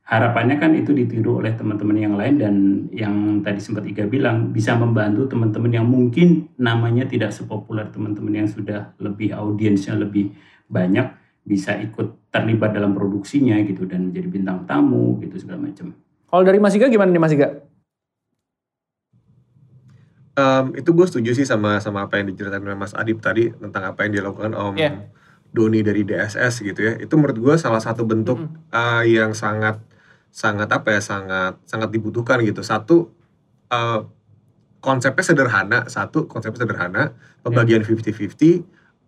harapannya kan itu ditiru oleh teman-teman yang lain dan yang tadi sempat Iga bilang bisa membantu teman-teman yang mungkin namanya tidak sepopuler teman-teman yang sudah lebih audiensnya lebih banyak bisa ikut terlibat dalam produksinya gitu dan menjadi bintang tamu gitu segala macam. Kalau dari Mas Iga gimana nih Mas Iga? Um, itu gue setuju sih sama sama apa yang diceritakan oleh Mas Adib tadi tentang apa yang dilakukan Om yeah. Doni dari DSS gitu ya. Itu menurut gue salah satu bentuk mm -hmm. uh, yang sangat sangat apa ya sangat sangat dibutuhkan gitu. Satu uh, konsepnya sederhana, satu konsepnya sederhana, pembagian fifty fifty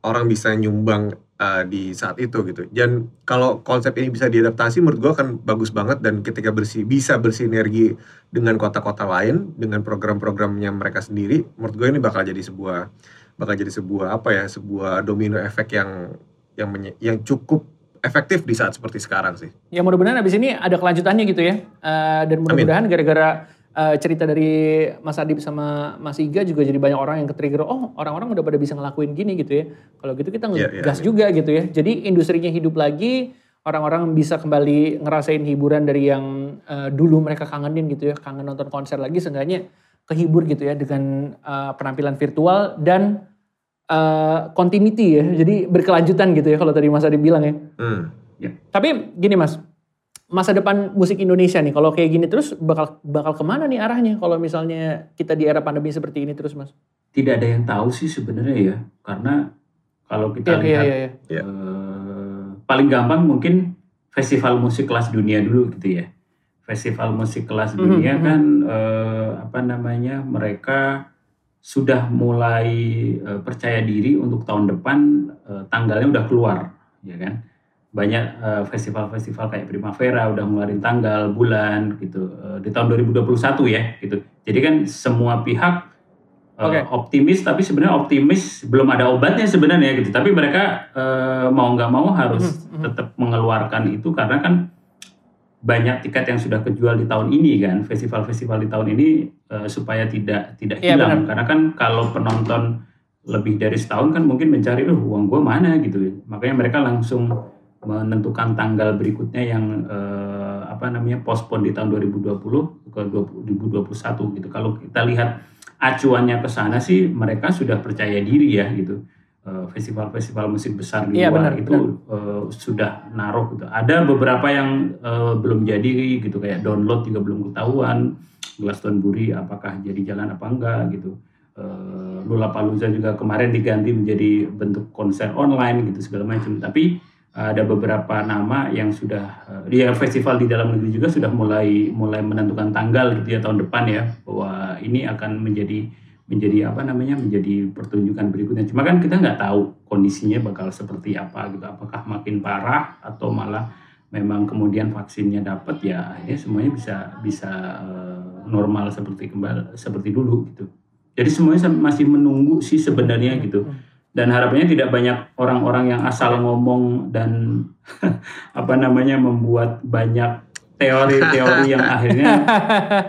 orang bisa nyumbang uh, di saat itu gitu. Dan kalau konsep ini bisa diadaptasi menurut gue akan bagus banget dan ketika bersih bisa bersinergi dengan kota-kota lain dengan program-programnya mereka sendiri, menurut gue ini bakal jadi sebuah bakal jadi sebuah apa ya sebuah domino efek yang yang menye, yang cukup efektif di saat seperti sekarang sih. Ya mudah-mudahan abis ini ada kelanjutannya gitu ya. Uh, dan mudah-mudahan gara-gara uh, cerita dari Mas Adib sama Mas Iga juga jadi banyak orang yang ke-trigger, oh orang-orang udah pada bisa ngelakuin gini gitu ya. Kalau gitu kita ngegas yeah, yeah, juga gitu ya. Jadi industrinya hidup lagi, orang-orang bisa kembali ngerasain hiburan dari yang uh, dulu mereka kangenin gitu ya. Kangen nonton konser lagi seenggaknya kehibur gitu ya dengan uh, penampilan virtual dan uh, continuity ya. Jadi berkelanjutan gitu ya kalau tadi Mas Adi bilang ya. Hmm. ya. Tapi gini Mas, masa depan musik Indonesia nih kalau kayak gini terus bakal bakal ke mana nih arahnya kalau misalnya kita di era pandemi seperti ini terus Mas? Tidak ada yang tahu sih sebenarnya ya. Karena kalau kita ya, lihat ya, ya, ya. Uh, paling gampang mungkin festival musik kelas dunia dulu gitu ya. Festival musik kelas mhm, dunia mm -hmm. kan uh, apa namanya mereka sudah mulai uh, percaya diri untuk tahun depan uh, tanggalnya udah keluar, ya kan? Banyak uh, festival-festival kayak Primavera udah ngeluarin tanggal, bulan gitu uh, di tahun 2021 ya, gitu. Jadi kan semua pihak uh, okay. optimis, tapi sebenarnya optimis belum ada obatnya sebenarnya gitu. Tapi mereka uh, mau nggak mau harus mm -hmm. tetap mengeluarkan itu karena kan banyak tiket yang sudah kejual di tahun ini kan festival-festival di tahun ini uh, supaya tidak tidak iya, hilang. karena kan kalau penonton lebih dari setahun kan mungkin mencari oh, uang gue mana? gitu. Makanya mereka langsung menentukan tanggal berikutnya yang uh, apa namanya postpone di tahun 2020 ke 2021 gitu. Kalau kita lihat acuannya ke sana sih mereka sudah percaya diri ya gitu festival-festival musik besar di iya, luar benar, itu benar. Uh, sudah naruh gitu. Ada beberapa yang uh, belum jadi gitu kayak download juga belum ketahuan. Glastonbury apakah jadi jalan apa enggak gitu. Uh, Lollapalooza juga kemarin diganti menjadi bentuk konser online gitu segala macam. Tapi uh, ada beberapa nama yang sudah uh, dia festival di dalam negeri juga sudah mulai mulai menentukan tanggal gitu ya tahun depan ya bahwa ini akan menjadi menjadi apa namanya menjadi pertunjukan berikutnya. Cuma kan kita nggak tahu kondisinya bakal seperti apa gitu. Apakah makin parah atau malah memang kemudian vaksinnya dapat ya ini semuanya bisa bisa uh, normal seperti kembali seperti dulu gitu. Jadi semuanya masih menunggu sih sebenarnya gitu. Dan harapannya tidak banyak orang-orang yang asal ngomong dan apa namanya membuat banyak teori-teori yang akhirnya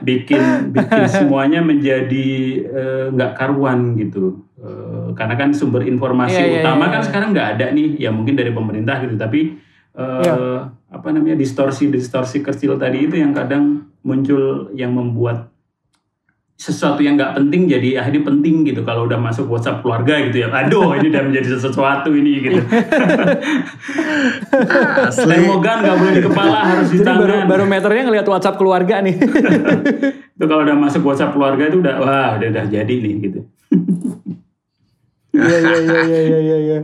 bikin bikin semuanya menjadi eh, nggak uh, karuan gitu uh, karena kan sumber informasi yeah, iya, utama yeah, kan yeah. sekarang nggak ada nih ya mungkin dari pemerintah gitu tapi uh, eh, yeah. apa namanya distorsi distorsi kecil tadi itu yang kadang muncul yang membuat sesuatu yang nggak penting jadi akhirnya penting gitu. Kalau udah masuk WhatsApp keluarga gitu ya aduh ini udah menjadi sesuatu ini gitu. Termogan nggak boleh di kepala harus di tangan baru, baru meternya ngelihat WhatsApp keluarga nih. Itu kalau udah masuk WhatsApp keluarga itu udah wah udah udah jadi nih gitu. Iya iya iya iya iya ya.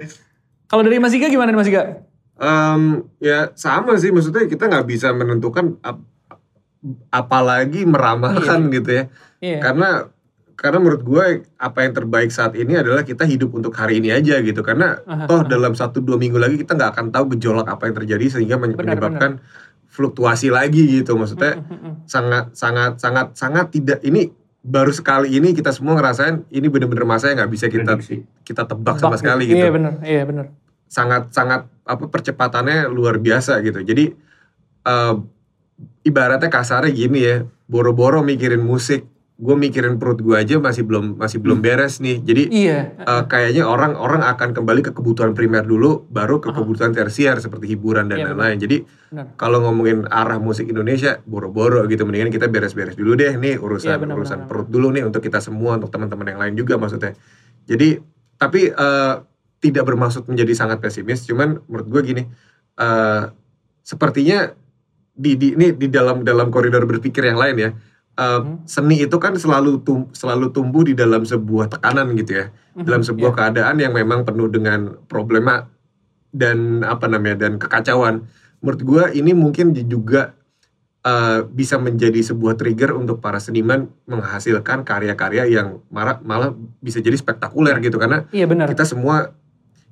kalau dari Mas Ika gimana Mas Ika? Um, ya sama sih maksudnya kita nggak bisa menentukan ap apalagi meramalkan iya. gitu ya Iya. Karena karena menurut gue apa yang terbaik saat ini adalah kita hidup untuk hari ini aja gitu karena aha, toh aha. dalam satu dua minggu lagi kita nggak akan tahu gejolak apa yang terjadi sehingga benar, menyebabkan benar. fluktuasi lagi gitu maksudnya mm, mm, mm. sangat sangat sangat sangat tidak ini baru sekali ini kita semua ngerasain ini bener-bener masa yang nggak bisa kita kita tebak, sama sekali gitu iya benar iya benar sangat sangat apa percepatannya luar biasa gitu jadi uh, ibaratnya kasarnya gini ya boro-boro mikirin musik gue mikirin perut gue aja masih belum masih belum hmm. beres nih. Jadi iya. uh, kayaknya orang orang akan kembali ke kebutuhan primer dulu baru ke kebutuhan tersier seperti hiburan dan iya, lain-lain. Iya, jadi kalau ngomongin arah musik Indonesia boro-boro gitu. Mendingan kita beres-beres dulu deh nih urusan iya, benar, urusan perut dulu nih untuk kita semua untuk teman-teman yang lain juga maksudnya. Jadi tapi uh, tidak bermaksud menjadi sangat pesimis. Cuman menurut gue gini uh, sepertinya di, di ini di dalam dalam koridor berpikir yang lain ya Uh, seni itu kan selalu tum selalu tumbuh di dalam sebuah tekanan gitu ya, hmm dalam sebuah yeah. keadaan yang memang penuh dengan problema dan apa namanya dan kekacauan. Menurut gue ini mungkin juga uh, bisa menjadi sebuah trigger untuk para seniman menghasilkan karya-karya yang malah malah bisa jadi spektakuler gitu karena iya, benar. kita semua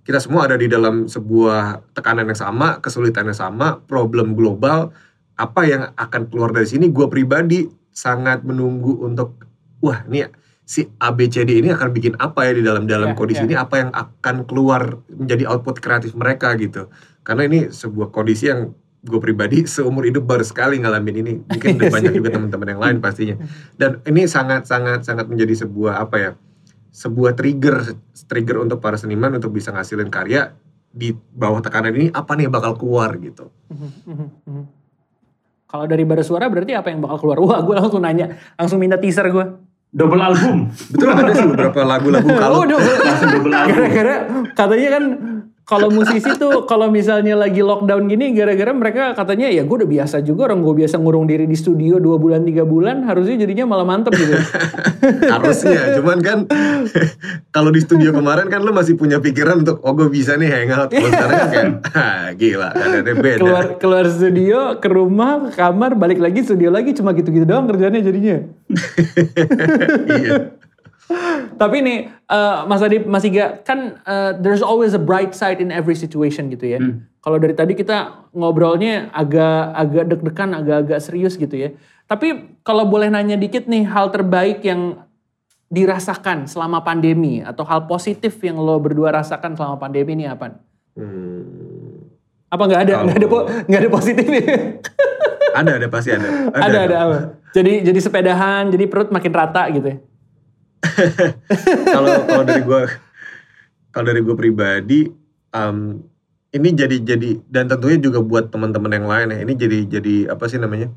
kita semua ada di dalam sebuah tekanan yang sama, kesulitan yang sama, problem global. Apa yang akan keluar dari sini? Gue pribadi sangat menunggu untuk wah ini si ABCD ini akan bikin apa ya di dalam dalam yeah, kondisi yeah. ini? Apa yang akan keluar menjadi output kreatif mereka gitu. Karena ini sebuah kondisi yang gue pribadi seumur hidup baru sekali ngalamin ini. Mungkin udah banyak juga teman-teman yang lain pastinya. Dan ini sangat sangat sangat menjadi sebuah apa ya sebuah trigger trigger untuk para seniman untuk bisa ngasilin karya di bawah tekanan ini apa nih bakal keluar gitu Kalau dari bara suara berarti apa yang bakal keluar? Wah, gue langsung nanya, langsung minta teaser gue. Double album. betul ada sih beberapa lagu-lagu kalau Oh, double. Langsung double album. Gara-gara katanya kan kalau musisi tuh kalau misalnya lagi lockdown gini gara-gara mereka katanya ya gue udah biasa juga orang gue biasa ngurung diri di studio dua bulan tiga bulan harusnya jadinya malah mantep gitu. harusnya cuman kan kalau di studio kemarin kan lu masih punya pikiran untuk oh gue bisa nih hangout sekarang kan kayak ah, gila keadaannya beda keluar keluar studio ke rumah ke kamar balik lagi studio lagi cuma gitu-gitu doang kerjanya jadinya. iya Tapi nih eh, Mas Adib, Mas Iga, kan eh, there's always a bright side in every situation gitu ya. Kalau dari tadi kita ngobrolnya agak agak deg-degan, agak-agak serius gitu ya. Tapi kalau boleh nanya dikit nih hal terbaik yang dirasakan selama pandemi atau hal positif yang lo berdua rasakan selama pandemi ini apa? Hmm, Apa nggak ada? Nggak ada po- nggak ada positifnya? ada ada pasti ada ada ada apa? Jadi jadi sepedahan, jadi perut makin rata gitu ya. kalau kalau dari gue kalau dari gue pribadi um, ini jadi jadi dan tentunya juga buat teman-teman yang lain ya ini jadi jadi apa sih namanya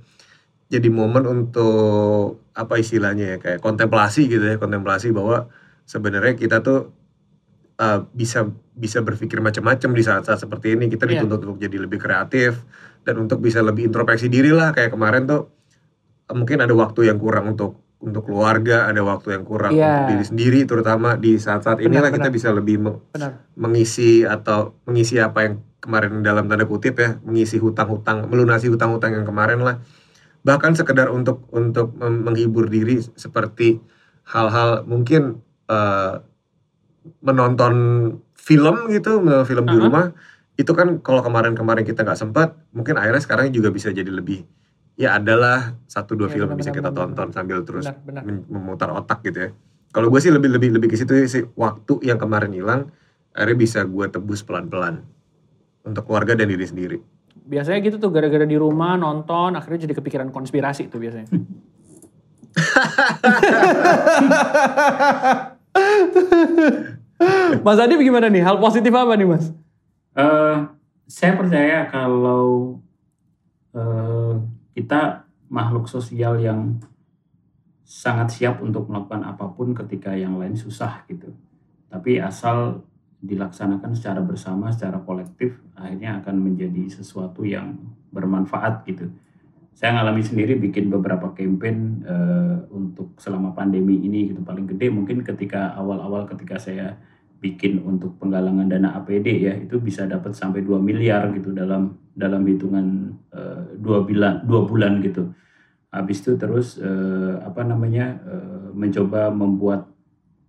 jadi momen untuk apa istilahnya ya kayak kontemplasi gitu ya kontemplasi bahwa sebenarnya kita tuh uh, bisa bisa berpikir macam-macam di saat-saat seperti ini kita Iya. dituntut untuk jadi lebih kreatif dan untuk bisa lebih introspeksi diri lah kayak kemarin tuh uh, mungkin ada waktu yang kurang untuk untuk keluarga ada waktu yang kurang Iya. untuk diri sendiri terutama di saat-saat Benar, inilah kita benar. bisa lebih me- Benar. mengisi atau mengisi apa yang kemarin dalam tanda kutip ya mengisi hutang-hutang melunasi hutang-hutang yang kemarin lah bahkan sekedar untuk untuk menghibur diri seperti hal-hal mungkin eh, menonton film gitu menonton film di Uh-huh. rumah itu kan kalau kemarin-kemarin kita nggak sempat mungkin akhirnya sekarang juga bisa jadi lebih ya adalah satu dua Iya, film yang bisa kita benar, tonton sambil terus Benar, benar. men- memutar otak gitu ya. Kalau gue sih lebih lebih lebih ke situ sih waktu yang kemarin hilang akhirnya bisa gue tebus pelan-pelan untuk keluarga dan diri sendiri. Biasanya gitu tuh gara-gara di rumah nonton akhirnya jadi kepikiran konspirasi tuh biasanya. Mas Adib gimana nih? Hal positif apa nih Mas? Eh, saya percaya kalau eh, kita makhluk sosial yang sangat siap untuk melakukan apa pun ketika yang lain susah gitu. Tapi asal dilaksanakan secara bersama, secara kolektif, akhirnya akan menjadi sesuatu yang bermanfaat gitu. Saya ngalami sendiri bikin beberapa campaign eh, untuk selama pandemi ini gitu. Paling gede mungkin ketika awal-awal ketika saya bikin untuk penggalangan dana APD ya itu bisa dapat sampai 2 miliar gitu dalam dalam hitungan eh, dua bulan dua bulan gitu. Habis itu terus eh, apa namanya eh, mencoba membuat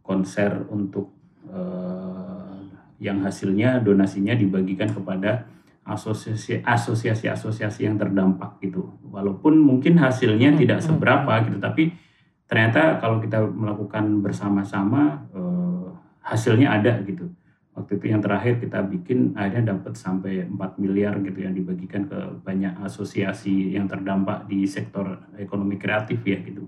konser untuk eh, yang hasilnya donasinya dibagikan kepada asosiasi asosiasi asosiasi yang terdampak gitu. Walaupun mungkin hasilnya Hmm, tidak hmm, seberapa gitu tapi ternyata kalau kita melakukan bersama-sama eh, hasilnya ada gitu. Waktu itu yang terakhir kita bikin akhirnya dapat sampai 4 miliar gitu yang dibagikan ke banyak asosiasi yang terdampak di sektor ekonomi kreatif ya gitu.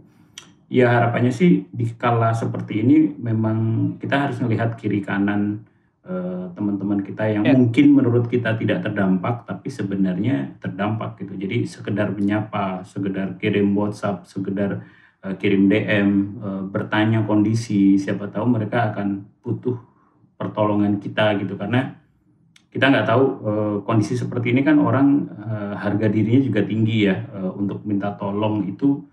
Ya harapannya sih di kala seperti ini memang kita harus melihat kiri kanan eh, teman-teman kita yang Ya. mungkin menurut kita tidak terdampak tapi sebenarnya terdampak gitu. Jadi sekedar menyapa, sekedar kirim WhatsApp, sekedar eh, kirim DM, eh, bertanya kondisi, siapa tahu mereka akan butuh pertolongan kita gitu karena kita nggak tahu eh, kondisi seperti ini kan orang eh, harga dirinya juga tinggi ya eh, untuk minta tolong itu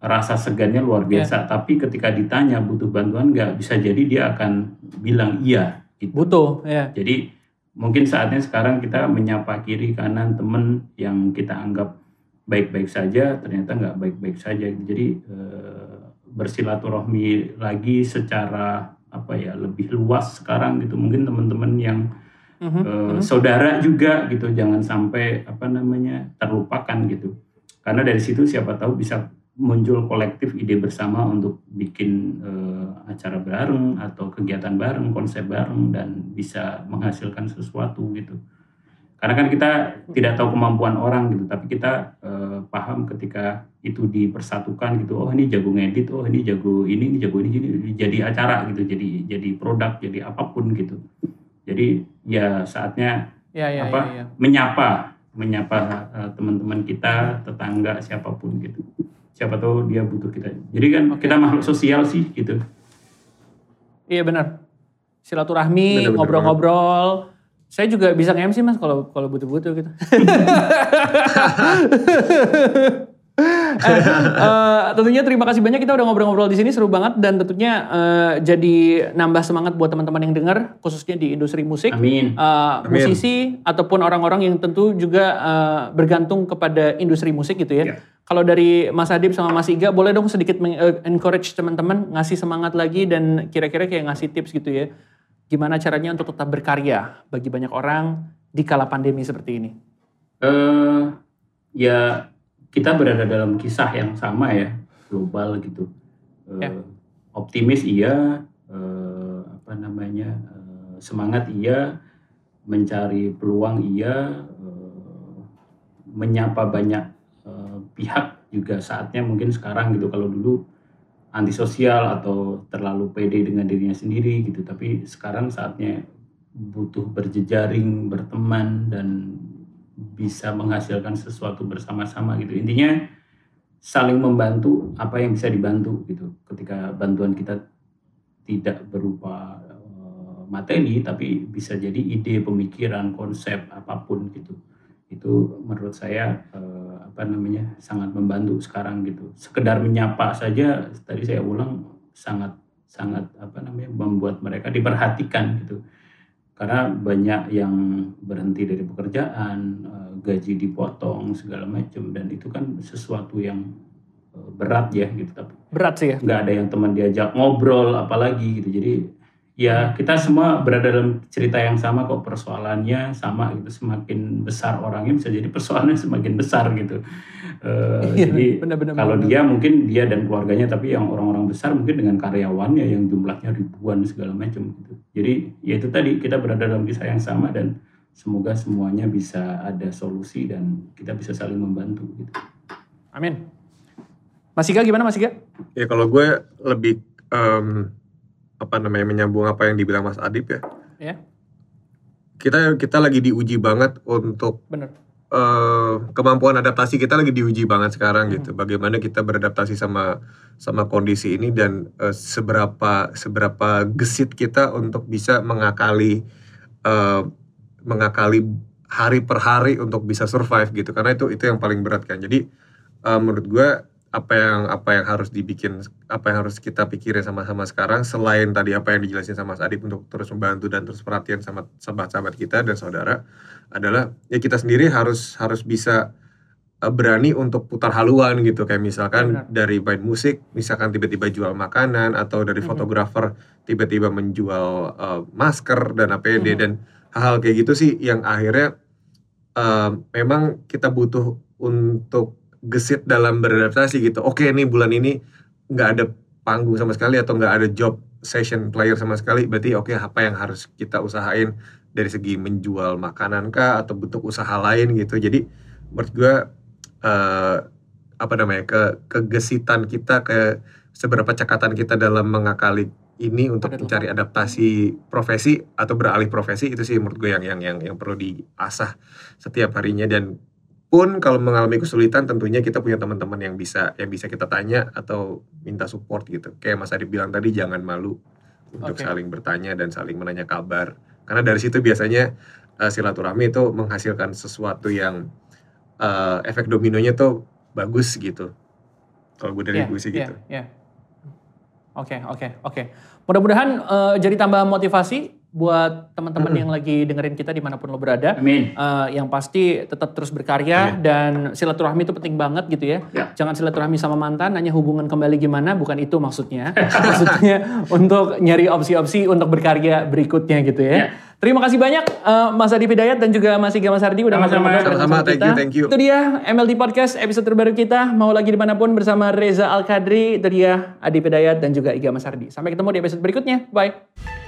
rasa segannya luar biasa tapi ketika ditanya butuh bantuan nggak bisa jadi dia akan bilang iya gitu. Butuh ya. Jadi mungkin saatnya sekarang kita menyapa kiri kanan temen yang kita anggap baik-baik saja, ternyata nggak baik-baik saja. Jadi eh, bersilaturahmi lagi secara apa ya lebih luas sekarang gitu. Mungkin teman-teman yang Mhm, eh, mhm. saudara juga gitu, jangan sampai apa namanya terlupakan gitu. Karena dari situ siapa tahu bisa muncul kolektif ide bersama untuk bikin eh, acara bareng atau kegiatan bareng, konsep bareng dan bisa menghasilkan sesuatu gitu. Karena kan kita tidak tahu kemampuan orang gitu, tapi kita uh, paham ketika itu dipersatukan gitu. Oh ini jago ngedit, oh ini jago ini, ini jago ini, ini jadi acara gitu, jadi jadi produk, jadi apa pun gitu. Jadi ya saatnya Ya, ya, apa ya, ya. menyapa menyapa uh, teman-teman kita, tetangga siapa pun gitu. Siapa tahu dia butuh kita. Jadi kan Oke. kita makhluk sosial sih gitu. Iya benar. Silaturahmi, ngobrol-ngobrol. Saya juga bisa nge-MC mas kalau kalau butuh-butuh gitu. eh, eh, tentunya terima kasih banyak kita udah ngobrol-ngobrol di sini seru banget dan tentunya eh, jadi nambah semangat buat teman-teman yang dengar khususnya di industri musik. Amin. Eh, musisi ataupun orang-orang yang tentu juga eh, bergantung kepada industri musik gitu ya. Ya. Kalau dari Mas Adib sama Mas Iga boleh dong sedikit meng- encourage teman-teman ngasih semangat lagi dan kira-kira kayak ngasih tips gitu ya. Gimana caranya untuk tetap berkarya bagi banyak orang di kala pandemi seperti ini. eh ya kita berada dalam kisah yang sama ya global gitu Eh, Ya. optimis iya eh, apa namanya eh, semangat iya mencari peluang iya eh, menyapa banyak eh, pihak juga saatnya mungkin sekarang gitu kalau dulu antisosial atau terlalu pede dengan dirinya sendiri gitu. Tapi sekarang saatnya butuh berjejaring berteman dan bisa menghasilkan sesuatu bersama-sama gitu. Intinya saling membantu apa yang bisa dibantu gitu. Ketika bantuan kita tidak berupa eh, materi tapi bisa jadi ide pemikiran konsep apa pun gitu. Itu menurut saya eh, apa namanya sangat membantu sekarang gitu. Sekedar menyapa saja tadi saya ulang sangat sangat apa namanya membuat mereka diperhatikan gitu. Karena banyak yang berhenti dari pekerjaan eh, gaji dipotong segala macam dan itu kan sesuatu yang eh, berat ya gitu tapi Berat sih ya. nggak ada yang teman diajak ngobrol apalagi gitu. Jadi ya kita semua berada dalam cerita yang sama kok persoalannya sama gitu semakin besar orangnya bisa jadi persoalannya semakin besar gitu Eh, Iya, jadi benar-benar. kalau dia mungkin dia dan keluarganya tapi yang orang-orang besar mungkin dengan karyawannya yang jumlahnya ribuan segala macam gitu jadi ya itu tadi kita berada dalam kisah yang sama dan semoga semuanya bisa ada solusi dan kita bisa saling membantu gitu Amin. Mas Iga gimana Mas Iga? Ya kalau gue lebih em, apa namanya menyambung apa yang dibilang Mas Adib ya. Ya. Kita kita lagi diuji banget untuk Bener. eh, kemampuan adaptasi kita lagi diuji banget sekarang Hmm. gitu. Bagaimana kita beradaptasi sama sama kondisi ini dan eh, seberapa seberapa gesit kita untuk bisa mengakali eh, mengakali hari per hari untuk bisa survive gitu. Karena itu itu yang paling berat kan. Jadi eh, menurut gue apa yang apa yang harus dibikin apa yang harus kita pikirin sama-sama sekarang selain tadi apa yang dijelasin sama Mas Adib untuk terus membantu dan terus perhatian sama sahabat-sahabat kita dan saudara adalah ya kita sendiri harus harus bisa uh, berani untuk putar haluan gitu kayak misalkan benar. dari main musik misalkan tiba-tiba jual makanan atau dari Mhm. fotografer tiba-tiba menjual uh, masker dan APD Mhm. dan hal-hal kayak gitu sih yang akhirnya uh, memang kita butuh untuk gesit dalam beradaptasi gitu. Oke nih bulan ini nggak ada panggung sama sekali atau nggak ada job session player sama sekali berarti oke apa yang harus kita usahain? Dari segi menjual makanan kah atau bentuk usaha lain gitu. Jadi menurut gue eh, apa namanya ke kegesitan kita ke seberapa cekatan kita dalam mengakali ini untuk Ada mencari adaptasi profesi atau beralih profesi itu sih menurut gue yang yang yang yang perlu diasah setiap harinya. Dan pun kalau mengalami kesulitan tentunya kita punya teman-teman yang bisa yang bisa kita tanya atau minta support gitu kayak Mas Adib bilang tadi jangan malu untuk Oke. saling bertanya dan saling menanya kabar karena dari situ biasanya eh, silaturahmi itu menghasilkan sesuatu yang eh, efek dominonya tuh bagus gitu kalau gue dari Iya, gue sih iya, gitu iya. Oke, oke, oke. Mudah-mudahan eh, jadi tambah motivasi buat teman-teman yang lagi dengerin kita di mana pun lo berada. amin Eh, yang pasti tetap terus berkarya dan silaturahmi itu penting banget gitu ya. Ya. Jangan silaturahmi sama mantan, hanya hubungan kembali gimana, bukan itu maksudnya. maksudnya untuk nyari opsi-opsi untuk berkarya berikutnya gitu ya. Ya. Terima kasih banyak eh, Mas Adi Hidayat dan juga Mas Iga Mas Ardi udah Sama-sama. Sama-sama, thank kita. you, thank you. Itu dia MLD Podcast episode terbaru kita. Mau lagi di mana pun bersama Reza Al-Kadri, itu dia Adi Hidayat dan juga Iga Mas Ardi. Sampai ketemu di episode berikutnya. Bye.